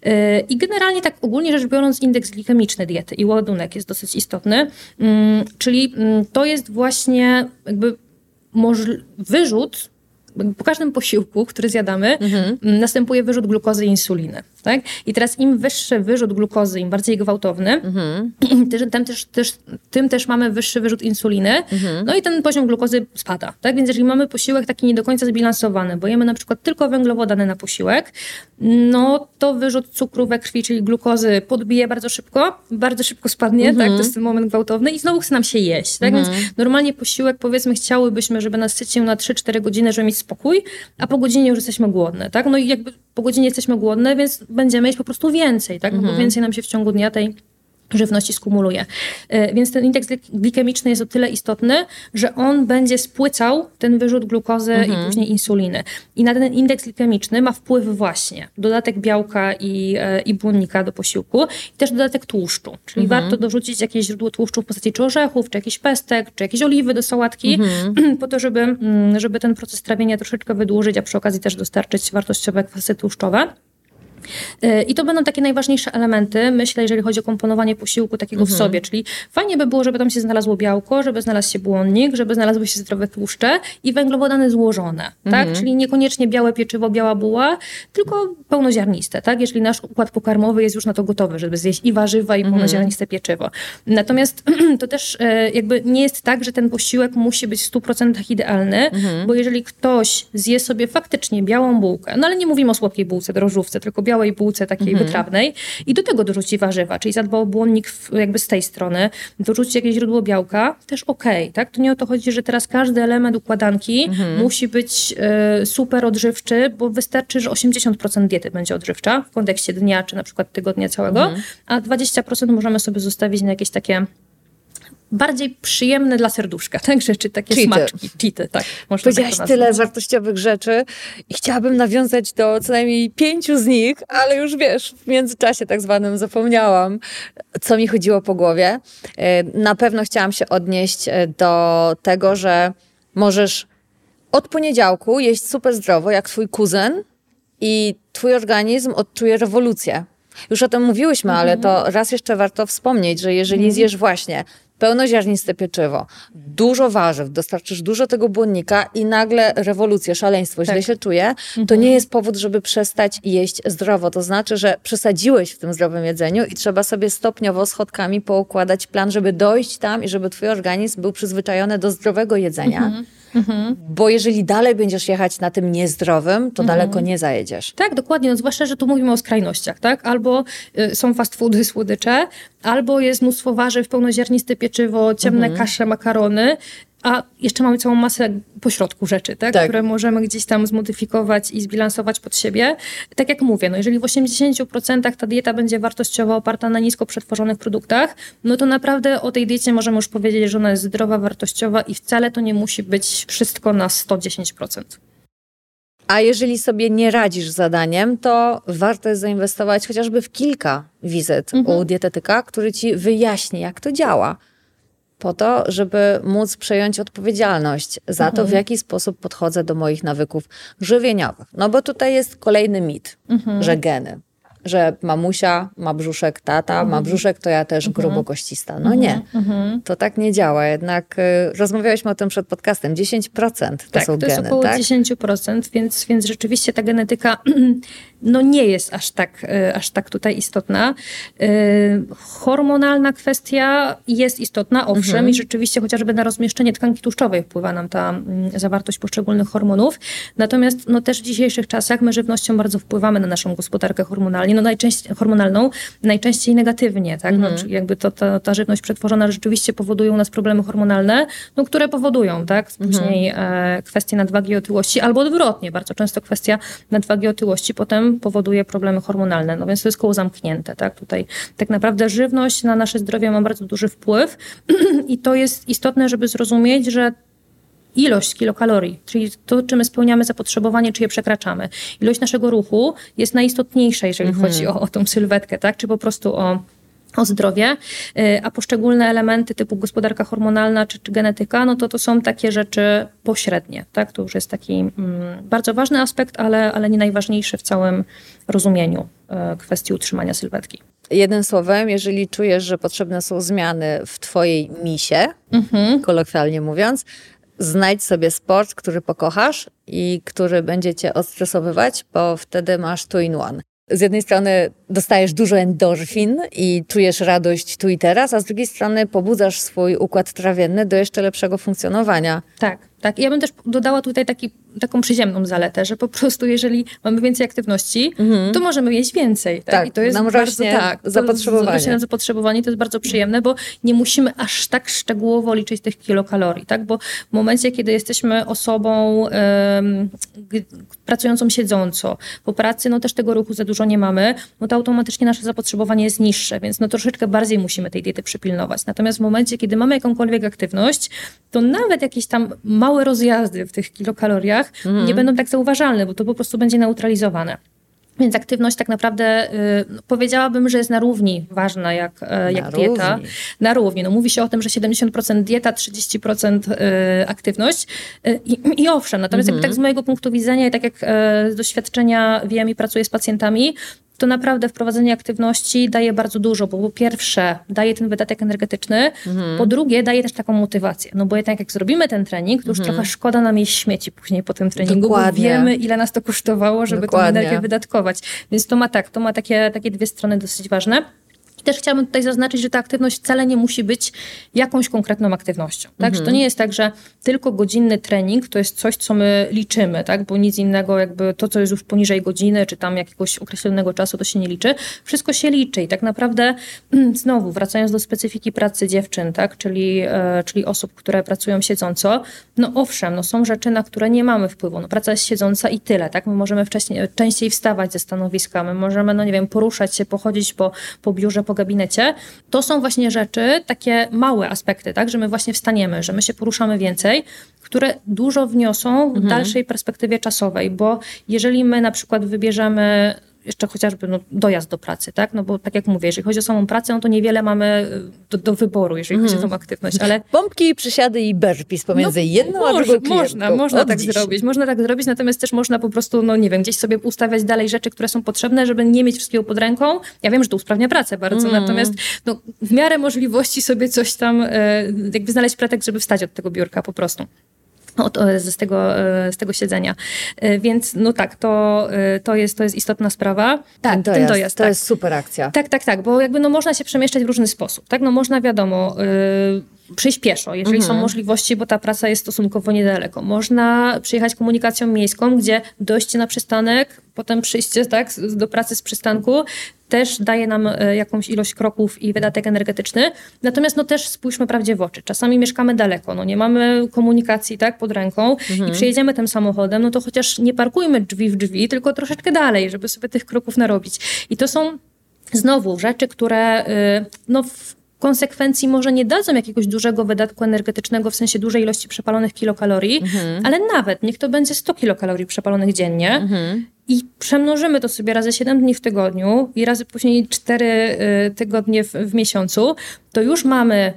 Y, I generalnie tak ogólnie rzecz biorąc indeks glikemiczny diety i ładunek jest dosyć istotny, mm, czyli mm, to jest właśnie jakby wyrzut po każdym posiłku, który zjadamy, mhm. następuje wyrzut glukozy i insuliny. Tak? I teraz im wyższy wyrzut glukozy, im bardziej gwałtowny, mhm. tym, też, też, tym też mamy wyższy wyrzut insuliny, mhm. no i ten poziom glukozy spada. Tak? Więc jeżeli mamy posiłek taki nie do końca zbilansowany, bo jemy na przykład tylko węglowodany na posiłek, no to wyrzut cukru we krwi, czyli glukozy podbije bardzo szybko, bardzo szybko spadnie, tak? to jest ten moment gwałtowny i znowu chce nam się jeść. Tak? Więc normalnie posiłek, powiedzmy, chciałybyśmy, żeby nas sycił na 3-4 godziny, żeby mieć spokój, a po godzinie już jesteśmy głodne, tak? No i jakby po godzinie jesteśmy głodne, więc będziemy jeść po prostu więcej, tak? No bo mhm. więcej nam się w ciągu dnia tej żywności skumuluje. E, więc ten indeks glikemiczny jest o tyle istotny, że on będzie spłycał ten wyrzut glukozy mhm. i później insuliny. I na ten indeks glikemiczny ma wpływ właśnie dodatek białka i, e, i błonnika do posiłku i też dodatek tłuszczu. Czyli mhm. warto dorzucić jakieś źródło tłuszczu w postaci czy orzechów, czy jakiś pestek, czy jakieś oliwy do sałatki, mhm. po to, żeby, mm, żeby ten proces trawienia troszeczkę wydłużyć, a przy okazji też dostarczyć wartościowe kwasy tłuszczowe. E, I to będą takie najważniejsze elementy, myślę, jeżeli chodzi o komponowanie posiłku takiego mhm. w sobie. Czyli fajnie by było, żeby tam się znalazło białko, żeby znalazł się błonnik, żeby znalazły się zdrowe tłuszcze i węglowodany złożone. Tak? Mhm. Tak? Czyli niekoniecznie białe pieczywo, biała buła, tylko pełnoziarniste. Tak? Jeżeli nasz układ pokarmowy jest już na to gotowy, żeby zjeść i warzywa, i mhm. pełnoziarniste pieczywo. Natomiast to też e, jakby nie jest tak, że ten posiłek musi być w 100% idealny, mhm. bo jeżeli ktoś zje sobie faktycznie białą bułkę, no ale nie mówimy o słodkiej bułce, drożdżówce, tylko białej bułce takiej mhm. wytrawnej i do tego dorzuci warzywa, czyli zadba o błonnik jakby z tej strony, dorzuci jakieś źródło białka, też okej, okay, tak? To nie o to chodzi, że teraz każdy element układanki mhm. musi być y, super odżywczy, bo wystarczy, że 80% diety będzie odżywcza w kontekście dnia, czy na przykład tygodnia całego, mhm. a 20% możemy sobie zostawić na jakieś takie bardziej przyjemne dla serduszka, tak? Rzeczy, takie Cheaty. smaczki, cheaty, tak. Powiedziałaś tak tyle wartościowych rzeczy i chciałabym nawiązać do co najmniej pięciu z nich, ale już wiesz, w międzyczasie tak zwanym zapomniałam, co mi chodziło po głowie. E, na pewno chciałam się odnieść e, do tego, że możesz od poniedziałku jeść super zdrowo, jak twój kuzyn i twój organizm odczuje rewolucję. Już o tym mówiłyśmy, mhm. ale to raz jeszcze warto wspomnieć, że jeżeli mhm. zjesz właśnie pełnoziarniste pieczywo, dużo warzyw, dostarczysz dużo tego błonnika i nagle rewolucja, szaleństwo, tak. źle się czuje, to mhm. nie jest powód, żeby przestać jeść zdrowo. To znaczy, że przesadziłeś w tym zdrowym jedzeniu i trzeba sobie stopniowo schodkami poukładać plan, żeby dojść tam i żeby twój organizm był przyzwyczajony do zdrowego jedzenia. Mhm. Mhm. Bo jeżeli dalej będziesz jechać na tym niezdrowym, to mhm. daleko nie zajedziesz. Tak, dokładnie. No, zwłaszcza, że tu mówimy o skrajnościach, tak? Albo y, są fast foody, słodycze, albo jest mnóstwo warzyw, pełnoziarniste pieczywo, ciemne mhm. kasze, makarony, a jeszcze mamy całą masę pośrodku rzeczy, tak? tak? które możemy gdzieś tam zmodyfikować i zbilansować pod siebie. Tak jak mówię, no jeżeli w 80% ta dieta będzie wartościowa, oparta na nisko przetworzonych produktach, no to naprawdę o tej diecie możemy już powiedzieć, że ona jest zdrowa, wartościowa i wcale to nie musi być wszystko na 110%. A jeżeli sobie nie radzisz z zadaniem, to warto jest zainwestować chociażby w kilka wizyt mhm. u dietetyka, który ci wyjaśni, jak to działa po to, żeby móc przejąć odpowiedzialność za mhm. to, w mhm. jaki sposób podchodzę do moich nawyków żywieniowych. No bo tutaj jest kolejny mit, mhm. że geny że mamusia ma brzuszek, tata ma mhm. brzuszek, to ja też mhm. grubo koścista. No nie, mhm. to tak nie działa. Jednak y, rozmawialiśmy o tym przed podcastem. 10% to tak, są to geny. jest około tak? 10%, więc, więc rzeczywiście ta genetyka no nie jest aż tak, y, aż tak tutaj istotna. Y, hormonalna kwestia jest istotna, owszem, mhm. i rzeczywiście chociażby na rozmieszczenie tkanki tłuszczowej wpływa nam ta mm, zawartość poszczególnych hormonów. Natomiast no też w dzisiejszych czasach my żywnością bardzo wpływamy na naszą gospodarkę hormonalną no najczęściej, hormonalną, najczęściej negatywnie, tak? No, mhm. jakby to, to, ta żywność przetworzona rzeczywiście powoduje u nas problemy hormonalne, no, które powodują, tak? Później mhm. e, kwestie nadwagi i otyłości, albo odwrotnie, bardzo często kwestia nadwagi i otyłości potem powoduje problemy hormonalne, no więc to jest koło zamknięte, tak? Tutaj tak naprawdę żywność na nasze zdrowie ma bardzo duży wpływ i to jest istotne, żeby zrozumieć, że ilość kilokalorii, czyli to, czy my spełniamy zapotrzebowanie, czy je przekraczamy. Ilość naszego ruchu jest najistotniejsza, jeżeli mhm. chodzi o, o tą sylwetkę, tak? Czy po prostu o o zdrowie, y, a poszczególne elementy typu gospodarka hormonalna czy, czy, genetyka, no to to są takie rzeczy pośrednie, tak? To już jest taki mm, bardzo ważny aspekt, ale, ale nie najważniejszy w całym rozumieniu y, kwestii utrzymania sylwetki. Jednym słowem, jeżeli czujesz, że potrzebne są zmiany w twojej misie, mhm. kolokwialnie mówiąc, znajdź sobie sport, który pokochasz i który będzie cię odstresowywać, bo wtedy masz two in one. Z jednej strony dostajesz dużo endorfin i czujesz radość tu i teraz, a z drugiej strony pobudzasz swój układ trawienny do jeszcze lepszego funkcjonowania. Tak, tak. Ja bym też dodała tutaj taki taką przyziemną zaletę, że po prostu jeżeli mamy więcej aktywności, mhm. to możemy jeść więcej. Tak, tak I to jest nam bardzo, tak, zapotrzebowanie. Rośnie nam zapotrzebowanie, to jest bardzo przyjemne, bo nie musimy aż tak szczegółowo liczyć tych kilokalorii, tak? Bo w momencie, kiedy jesteśmy osobą um, pracującą siedząco, po pracy no też tego ruchu za dużo nie mamy, no to automatycznie nasze zapotrzebowanie jest niższe, więc no troszeczkę bardziej musimy tej diety przypilnować. Natomiast w momencie, kiedy mamy jakąkolwiek aktywność, to nawet jakieś tam małe rozjazdy w tych kilokaloriach mm. nie będą tak zauważalne, bo to po prostu będzie neutralizowane. Więc aktywność tak naprawdę y, powiedziałabym, że jest na równi ważna jak, y, jak dieta. Równi. Na równi. No, mówi się o tym, że 70% dieta, 30% y, aktywność. Y, I, owszem, natomiast mm -hmm. tak z mojego punktu widzenia i tak jak y, z doświadczenia wiem i pracuję z pacjentami, to naprawdę wprowadzenie aktywności daje bardzo dużo, bo po pierwsze daje ten wydatek energetyczny, mhm. po drugie daje też taką motywację. No bo jednak jak zrobimy ten trening, to już mhm. trochę szkoda nam jeść śmieci później po tym treningu, Dokładnie. bo wiemy ile nas to kosztowało, żeby Dokładnie. tą energię wydatkować. Więc to ma tak, to ma takie, takie dwie strony dosyć ważne też chciałabym tutaj zaznaczyć, że ta aktywność wcale nie musi być jakąś konkretną aktywnością. Tak? Mhm. Że to nie jest tak, że tylko godzinny trening to jest coś, co my liczymy, tak? bo nic innego, jakby to, co jest już poniżej godziny, czy tam jakiegoś określonego czasu, to się nie liczy. Wszystko się liczy i tak naprawdę znowu, wracając do specyfiki pracy dziewczyn, tak? czyli, e, czyli osób, które pracują siedząco, no owszem, no są rzeczy, na które nie mamy wpływu. No, praca jest siedząca i tyle. Tak? My możemy wcześniej, częściej wstawać ze stanowiska, my możemy, no nie wiem, poruszać się, pochodzić po, po biurze, po gabinecie, to są właśnie rzeczy, takie małe aspekty, tak, że my właśnie wstaniemy, że my się poruszamy więcej, które dużo wniosą w mhm. dalszej perspektywie czasowej, bo jeżeli my na przykład wybierzemy jeszcze chociażby no, dojazd do pracy, tak? No bo tak jak mówię, jeżeli chodzi o samą pracę, no to niewiele mamy y, do, do wyboru, jeżeli chodzi o mhm. tą aktywność, ale... Pompki, przysiady i burpees pomiędzy no, jedną a drugą Można, można tak dziś. zrobić, można tak zrobić, natomiast też można po prostu, no nie wiem, gdzieś sobie ustawiać dalej rzeczy, które są potrzebne, żeby nie mieć wszystkiego pod ręką. Ja wiem, że to usprawnia pracę bardzo, mm. natomiast no, w miarę możliwości sobie coś tam, e, jakby znaleźć pretekst, żeby wstać od tego biurka po prostu od, z, tego, e, z tego siedzenia. E, więc no tak, to, e, to, jest, to jest istotna sprawa. Tak, Ten dojazd, dojazd to tak. jest super akcja. Tak, tak, tak, bo jakby no można się przemieszczać w różny sposób. Tak, no można wiadomo... Yy, przyjść pieszo, jeżeli mhm. są możliwości, bo ta praca jest stosunkowo niedaleko. Można przyjechać komunikacją miejską, gdzie dojście na przystanek, potem przyjście tak, do pracy z przystanku też daje nam e, jakąś ilość kroków i wydatek energetyczny. Natomiast no też spójrzmy prawdzie w oczy. Czasami mieszkamy daleko, no nie mamy komunikacji tak pod ręką mhm. i przyjedziemy tym samochodem, no to chociaż nie parkujmy drzwi w drzwi, tylko troszeczkę dalej, żeby sobie tych kroków narobić. I to są znowu rzeczy, które y, no, w konsekwencji może nie dadzą jakiegoś dużego wydatku energetycznego w sensie dużej ilości przepalonych kilokalorii, mhm. ale nawet niech to będzie 100 kilokalorii przepalonych dziennie mhm. i przemnożymy to sobie razy 7 dni w tygodniu i razy później 4 y, tygodnie w, w miesiącu, to już mamy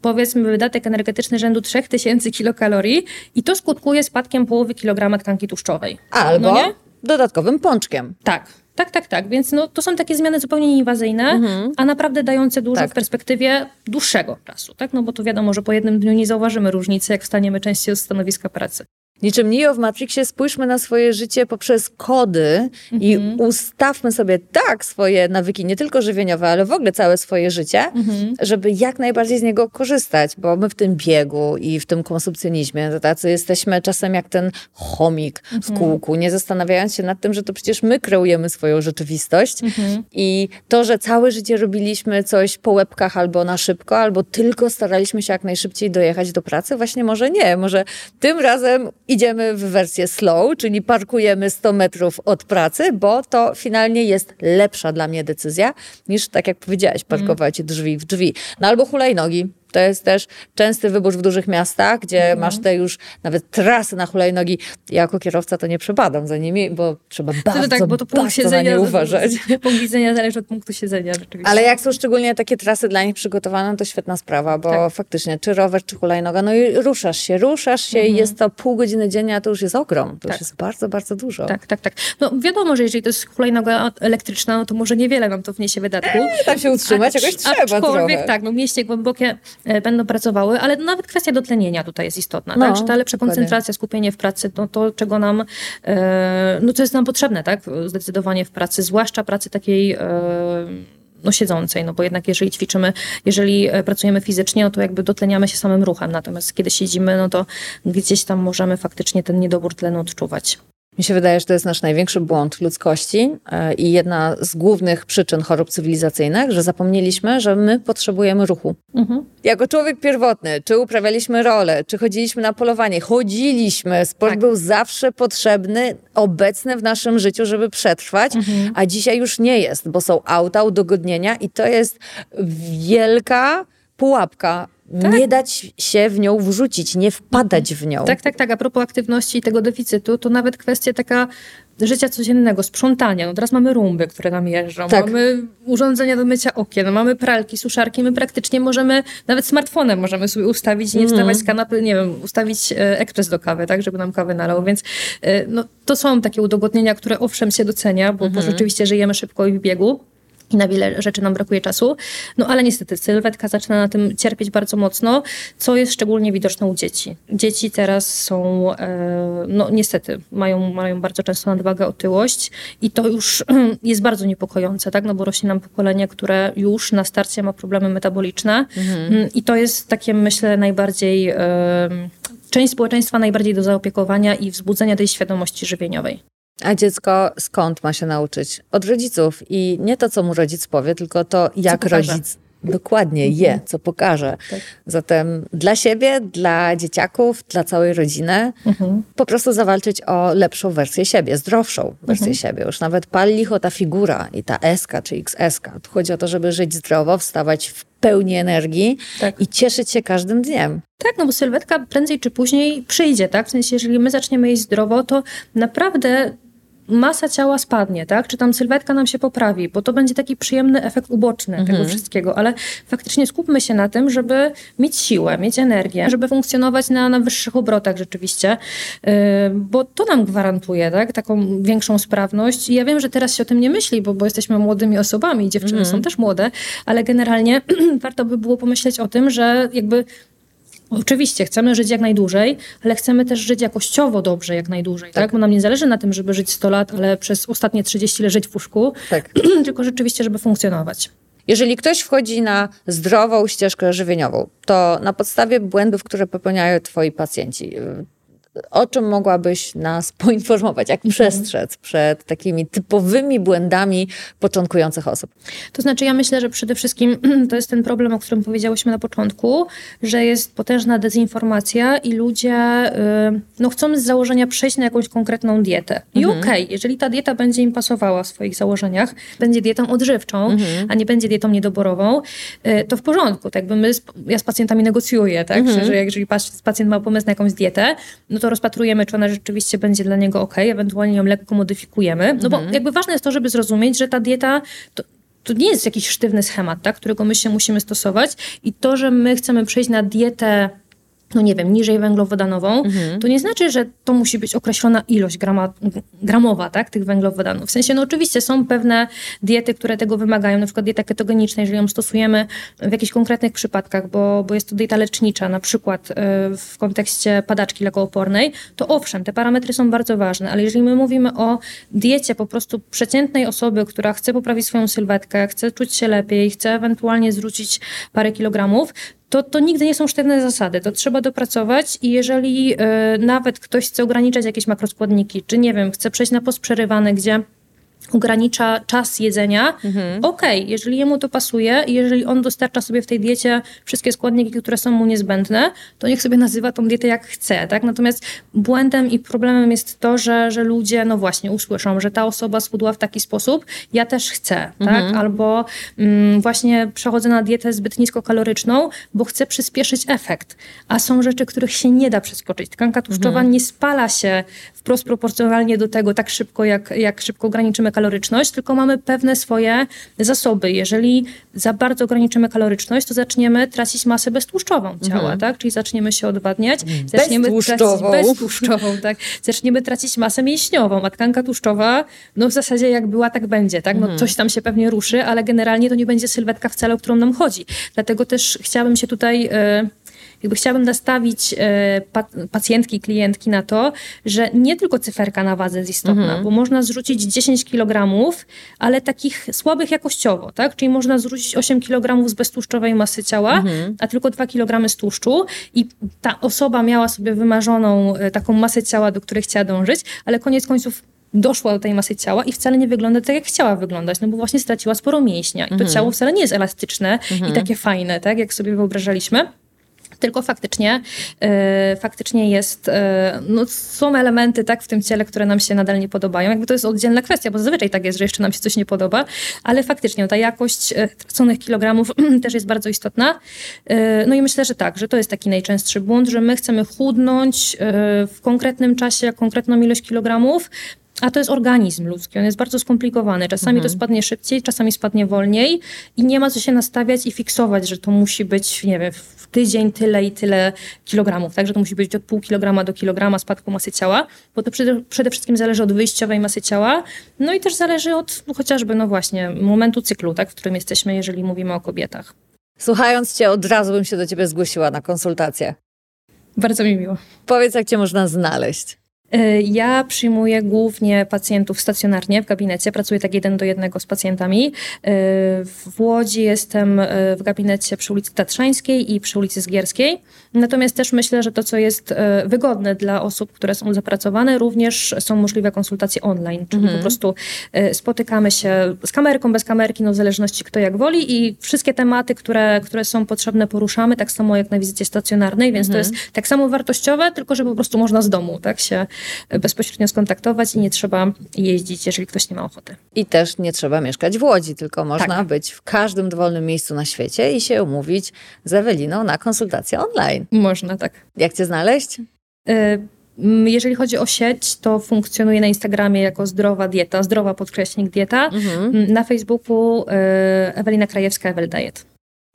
powiedzmy wydatek energetyczny rzędu 3000 kilokalorii i to skutkuje spadkiem połowy kilograma tkanki tłuszczowej. Albo no dodatkowym pączkiem. Tak. Tak, tak, tak. Więc no, to są takie zmiany zupełnie nieinwazyjne, mhm. a naprawdę dające dużo tak. w perspektywie dłuższego czasu. Tak? No bo to wiadomo, że po jednym dniu nie zauważymy różnicy, jak wstaniemy częściej z stanowiska pracy. Niczym Neo w Matrixie spójrzmy na swoje życie poprzez kody i mhm. ustawmy sobie tak swoje nawyki, nie tylko żywieniowe, ale w ogóle całe swoje życie, mhm. żeby jak najbardziej z niego korzystać, bo my w tym biegu i w tym konsumpcjonizmie to tacy jesteśmy czasem jak ten chomik w mhm. kółku, nie zastanawiając się nad tym, że to przecież my kreujemy swoją rzeczywistość i to, że całe życie robiliśmy coś po łebkach albo na szybko, albo tylko staraliśmy się jak najszybciej dojechać do pracy, właśnie może nie, może tym razem idziemy w wersję slow, czyli parkujemy 100 metrów od pracy, bo to finalnie jest lepsza dla mnie decyzja niż, tak jak powiedziałaś, parkować drzwi w drzwi. No albo hulajnogi. To jest też częsty wybór w dużych miastach, gdzie mhm. masz te już nawet trasy na hulajnogi. Ja jako kierowca to nie przepadam za nimi, bo trzeba bardzo, no tak, bo to punkt siedzenia, na nie uważać. Punkt widzenia zależy od punktu siedzenia rzeczywiście. Ale jak są szczególnie takie trasy dla nich przygotowane, to świetna sprawa, bo tak. faktycznie czy rower, czy hulajnoga, no i ruszasz się, ruszasz się mhm. i jest to pół godziny dziennie, a to już jest ogrom. To tak. już jest bardzo, bardzo dużo. Tak, tak, tak. No wiadomo, że jeżeli to jest hulajnoga elektryczna, no to może niewiele nam to wniesie wydatku. Eee, tam się utrzymać jakoś trzeba Aczkolwiek trochę. tak, no mieście głębokie będą pracowały, ale nawet kwestia dotlenienia tutaj jest istotna, no, tak? Że ta lepsza koncentracja, skupienie w pracy, no to czego nam, e, no co jest nam potrzebne, tak? Zdecydowanie w pracy, zwłaszcza pracy takiej e, no, siedzącej, no bo jednak jeżeli ćwiczymy, jeżeli pracujemy fizycznie, no to jakby dotleniamy się samym ruchem, natomiast kiedy siedzimy, no to gdzieś tam możemy faktycznie ten niedobór tlenu odczuwać. Mi się wydaje, że to jest nasz największy błąd ludzkości e, i jedna z głównych przyczyn chorób cywilizacyjnych, że zapomnieliśmy, że my potrzebujemy ruchu. Mhm. Jako człowiek pierwotny, czy uprawialiśmy rolę, czy chodziliśmy na polowanie, chodziliśmy, sport tak. był zawsze potrzebny, obecny w naszym życiu, żeby przetrwać, mhm. a dzisiaj już nie jest, bo są auta, udogodnienia i to jest wielka pułapka tak. Nie dać się w nią wrzucić, nie wpadać w nią. Tak, tak, tak. A propos aktywności i tego deficytu, to nawet kwestia taka życia codziennego, sprzątania. No teraz mamy rumby, które nam jeżdżą, tak. mamy urządzenia do mycia okien, mamy pralki, suszarki, my praktycznie możemy, nawet smartfonem możemy sobie ustawić, nie mm. wstawać z kanapy, nie wiem, ustawić e, ekspres do kawy, tak, żeby nam kawę nalał, więc e, no, to są takie udogodnienia, które owszem się docenia, bo, -hmm. bo mhm. rzeczywiście żyjemy szybko i w biegu, i na wiele rzeczy nam brakuje czasu. No ale niestety sylwetka zaczyna na tym cierpieć bardzo mocno, co jest szczególnie widoczne u dzieci. Dzieci teraz są, e, no niestety, mają, mają bardzo często nadwagę, otyłość i to już jest bardzo niepokojące, tak? No bo rośnie nam pokolenie, które już na starcie ma problemy metaboliczne mhm. Mm, i to jest takie, myślę, najbardziej... Część społeczeństwa najbardziej do zaopiekowania i wzbudzenia tej świadomości żywieniowej. A dziecko skąd ma się nauczyć? Od rodziców. I nie to, co mu rodzic powie, tylko to, jak rodzic dokładnie je, mhm. co pokaże. Tak. Zatem dla siebie, dla dzieciaków, dla całej rodziny mhm. po prostu zawalczyć o lepszą wersję siebie, zdrowszą wersję mhm. siebie. Już nawet pali licho ta figura i ta SK czy XS. Tu chodzi o to, żeby żyć zdrowo, wstawać w pełni energii tak. i cieszyć się każdym dniem. Tak, no bo sylwetka prędzej czy później przyjdzie, tak? W sensie, jeżeli my zaczniemy jeść zdrowo, to naprawdę masa ciała spadnie, tak? Czy tam sylwetka nam się poprawi, bo to będzie taki przyjemny efekt uboczny mhm. tego wszystkiego, ale faktycznie skupmy się na tym, żeby mieć siłę, mieć energię, żeby funkcjonować na, na wyższych obrotach rzeczywiście, yy, bo to nam gwarantuje, tak? Taką większą sprawność. I ja wiem, że teraz się o tym nie myśli, bo, bo jesteśmy młodymi osobami, dziewczyny mhm. są też młode, ale generalnie warto by było pomyśleć o tym, że jakby Oczywiście, chcemy żyć jak najdłużej, ale chcemy też żyć jakościowo dobrze jak najdłużej, tak? tak? Bo nam nie zależy na tym, żeby żyć 100 lat, ale przez ostatnie 30 leżeć w łóżku, tak. tylko rzeczywiście, żeby funkcjonować. Jeżeli ktoś wchodzi na zdrową ścieżkę żywieniową, to na podstawie błędów, które popełniają twoi pacjenci, o czym mogłabyś nas poinformować, jak przestrzec przed takimi typowymi błędami początkujących osób? To znaczy, ja myślę, że przede wszystkim to jest ten problem, o którym powiedziałyśmy na początku, że jest potężna dezinformacja i ludzie y, no, chcą z założenia przejść na jakąś konkretną dietę. I mhm. okej, okay, jeżeli ta dieta będzie im pasowała w swoich założeniach, będzie dietą odżywczą, mhm. a nie będzie dietą niedoborową, y, to w porządku. Tak jakby my, ja z pacjentami negocjuję, tak? Mhm. że jeżeli pacjent ma pomysł na jakąś dietę, no to rozpatrujemy, czy ona rzeczywiście będzie dla niego ok, ewentualnie ją lekko modyfikujemy. No bo mhm. jakby ważne jest to, żeby zrozumieć, że ta dieta to, to nie jest jakiś sztywny schemat, tak, którego my się musimy stosować i to, że my chcemy przejść na dietę no nie wiem, niżej węglowodanową, mhm. to nie znaczy, że to musi być określona ilość grama, gramowa, tak, tych węglowodanów. W sensie, no oczywiście są pewne diety, które tego wymagają, na przykład dieta ketogeniczna, jeżeli ją stosujemy w jakichś konkretnych przypadkach, bo, bo jest to dieta lecznicza, na przykład y, w kontekście padaczki lekoopornej, to owszem, te parametry są bardzo ważne, ale jeżeli my mówimy o diecie po prostu przeciętnej osoby, która chce poprawić swoją sylwetkę, chce czuć się lepiej, chce ewentualnie zwrócić parę kilogramów, to, to nigdy nie są sztywne zasady. To trzeba dopracować i jeżeli y, nawet ktoś chce ograniczać jakieś makroskładniki, czy nie wiem, chce przejść na post przerywany, gdzie ogranicza czas jedzenia, mhm. okej, okay, jeżeli jemu to pasuje i jeżeli on dostarcza sobie w tej diecie wszystkie składniki, które są mu niezbędne, to niech sobie nazywa tą dietę jak chce, tak? Natomiast błędem i problemem jest to, że, że ludzie, no właśnie, usłyszą, że ta osoba schudła w taki sposób, ja też chcę, tak? mhm. tak? Albo mm, właśnie przechodzę na dietę zbyt niskokaloryczną, bo chcę przyspieszyć efekt. A są rzeczy, których się nie da przeskoczyć. Tkanka tłuszczowa mhm. nie spala się wprost proporcjonalnie do tego tak szybko, jak, jak szybko ograniczymy kaloryczność, tylko mamy pewne swoje zasoby. Jeżeli za bardzo ograniczymy kaloryczność, to zaczniemy tracić masę beztłuszczową ciała, mhm. tak? Czyli zaczniemy się odwadniać, zaczniemy beztłuszczową. tracić beztłuszczową, tak? Zaczniemy tracić masę mięśniową, a tkanka tłuszczowa, no w zasadzie jak była, tak będzie, tak? No mhm. coś tam się pewnie ruszy, ale generalnie to nie będzie sylwetka wcale, o którą nam chodzi. Dlatego też chciałabym się tutaj... Yy, jakby chciałabym nastawić e, pacjentki, klientki na to, że nie tylko cyferka na wadze jest istotna, mhm. bo można zrzucić 10 kg, ale takich słabych jakościowo, tak? Czyli można zrzucić 8 kg z beztłuszczowej masy ciała, mhm. a tylko 2 kg z tłuszczu i ta osoba miała sobie wymarzoną e, taką masę ciała, do której chciała dążyć, ale koniec końców doszła do tej masy ciała i wcale nie wygląda tak, jak chciała wyglądać, no bo właśnie straciła sporo mięśnia i to mhm. ciało wcale nie jest elastyczne i mhm. takie fajne, tak, jak sobie wyobrażaliśmy tylko faktycznie, yy, faktycznie jest, yy, no są elementy tak w tym ciele, które nam się nadal nie podobają. Jakby to jest oddzielna kwestia, bo zazwyczaj tak jest, że jeszcze nam się coś nie podoba, ale faktycznie ta jakość yy, traconych kilogramów też jest bardzo istotna. No i myślę, że tak, że to jest taki najczęstszy błąd, że my chcemy chudnąć w konkretnym czasie, konkretną ilość kilogramów, a to jest organizm ludzki, on jest bardzo skomplikowany. Czasami mhm. to spadnie szybciej, czasami spadnie wolniej i nie ma co się nastawiać i fiksować, że to musi być, nie wiem, w tydzień tyle i tyle kilogramów, tak? Że to musi być od pół kilograma do kilograma spadku masy ciała, bo to przede, przede wszystkim zależy od wyjściowej masy ciała, no i też zależy od no, chociażby, no właśnie, momentu cyklu, tak? W którym jesteśmy, jeżeli mówimy o kobietach. Słuchając Cię, od razu bym się do Ciebie zgłosiła na konsultację. Bardzo mi miło. Powiedz, jak Cię można znaleźć. Y, ja przyjmuję głównie pacjentów stacjonarnie w gabinecie. Pracuję tak jeden do jednego z pacjentami. Y, w Łodzi jestem w gabinecie przy ulicy Tatrzańskiej i przy ulicy Zgierskiej. Natomiast też myślę, że to, co jest wygodne dla osób, które są zapracowane, również są możliwe konsultacje online, czyli mhm. po prostu spotykamy się z kamerką, bez kamerki, no w zależności kto jak woli i wszystkie tematy, które, które są potrzebne poruszamy, tak samo jak na wizycie stacjonarnej, więc mhm. to jest tak samo wartościowe, tylko że po prostu można z domu tak się bezpośrednio skontaktować i nie trzeba jeździć, jeżeli ktoś nie ma ochoty. I też nie trzeba mieszkać w Łodzi, tylko można tak. być w każdym dowolnym miejscu na świecie i się umówić z Eweliną na konsultację online. Można, tak. Jak cię znaleźć? Y jeżeli chodzi o sieć, to funkcjonuje na Instagramie jako zdrowa dieta, zdrowa podkreśnik dieta. Mhm. Na Facebooku y, Ewelina Krajewska, Ewel Diet.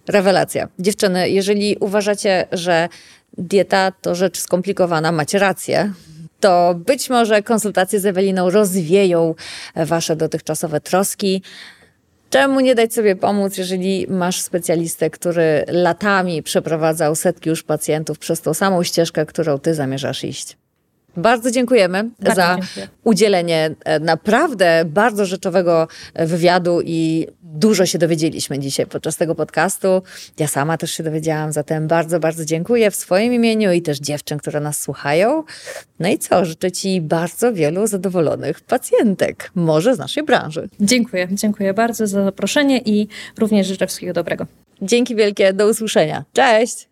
Rewelacja. Dziewczyny, jeżeli uważacie, że dieta to rzecz skomplikowana, macie rację, to być może konsultacje z Eweliną rozwieją wasze dotychczasowe troski. Czemu nie dać sobie pomóc, jeżeli masz specjalistę, który latami przeprowadzał setki już pacjentów przez tą samą ścieżkę, którą ty zamierzasz iść? Bardzo dziękujemy bardzo za dziękuję. udzielenie e, naprawdę bardzo rzeczowego e, wywiadu i dużo się dowiedzieliśmy dzisiaj podczas tego podcastu. Ja sama też się dowiedziałam, zatem bardzo, bardzo dziękuję w swoim imieniu i też dziewczyn, które nas słuchają. No i co, życzę Ci bardzo wielu zadowolonych pacjentek, może z naszej branży. Dziękuję, dziękuję bardzo za zaproszenie i również życzę wszystkiego dobrego. Dzięki wielkie, do usłyszenia. Cześć!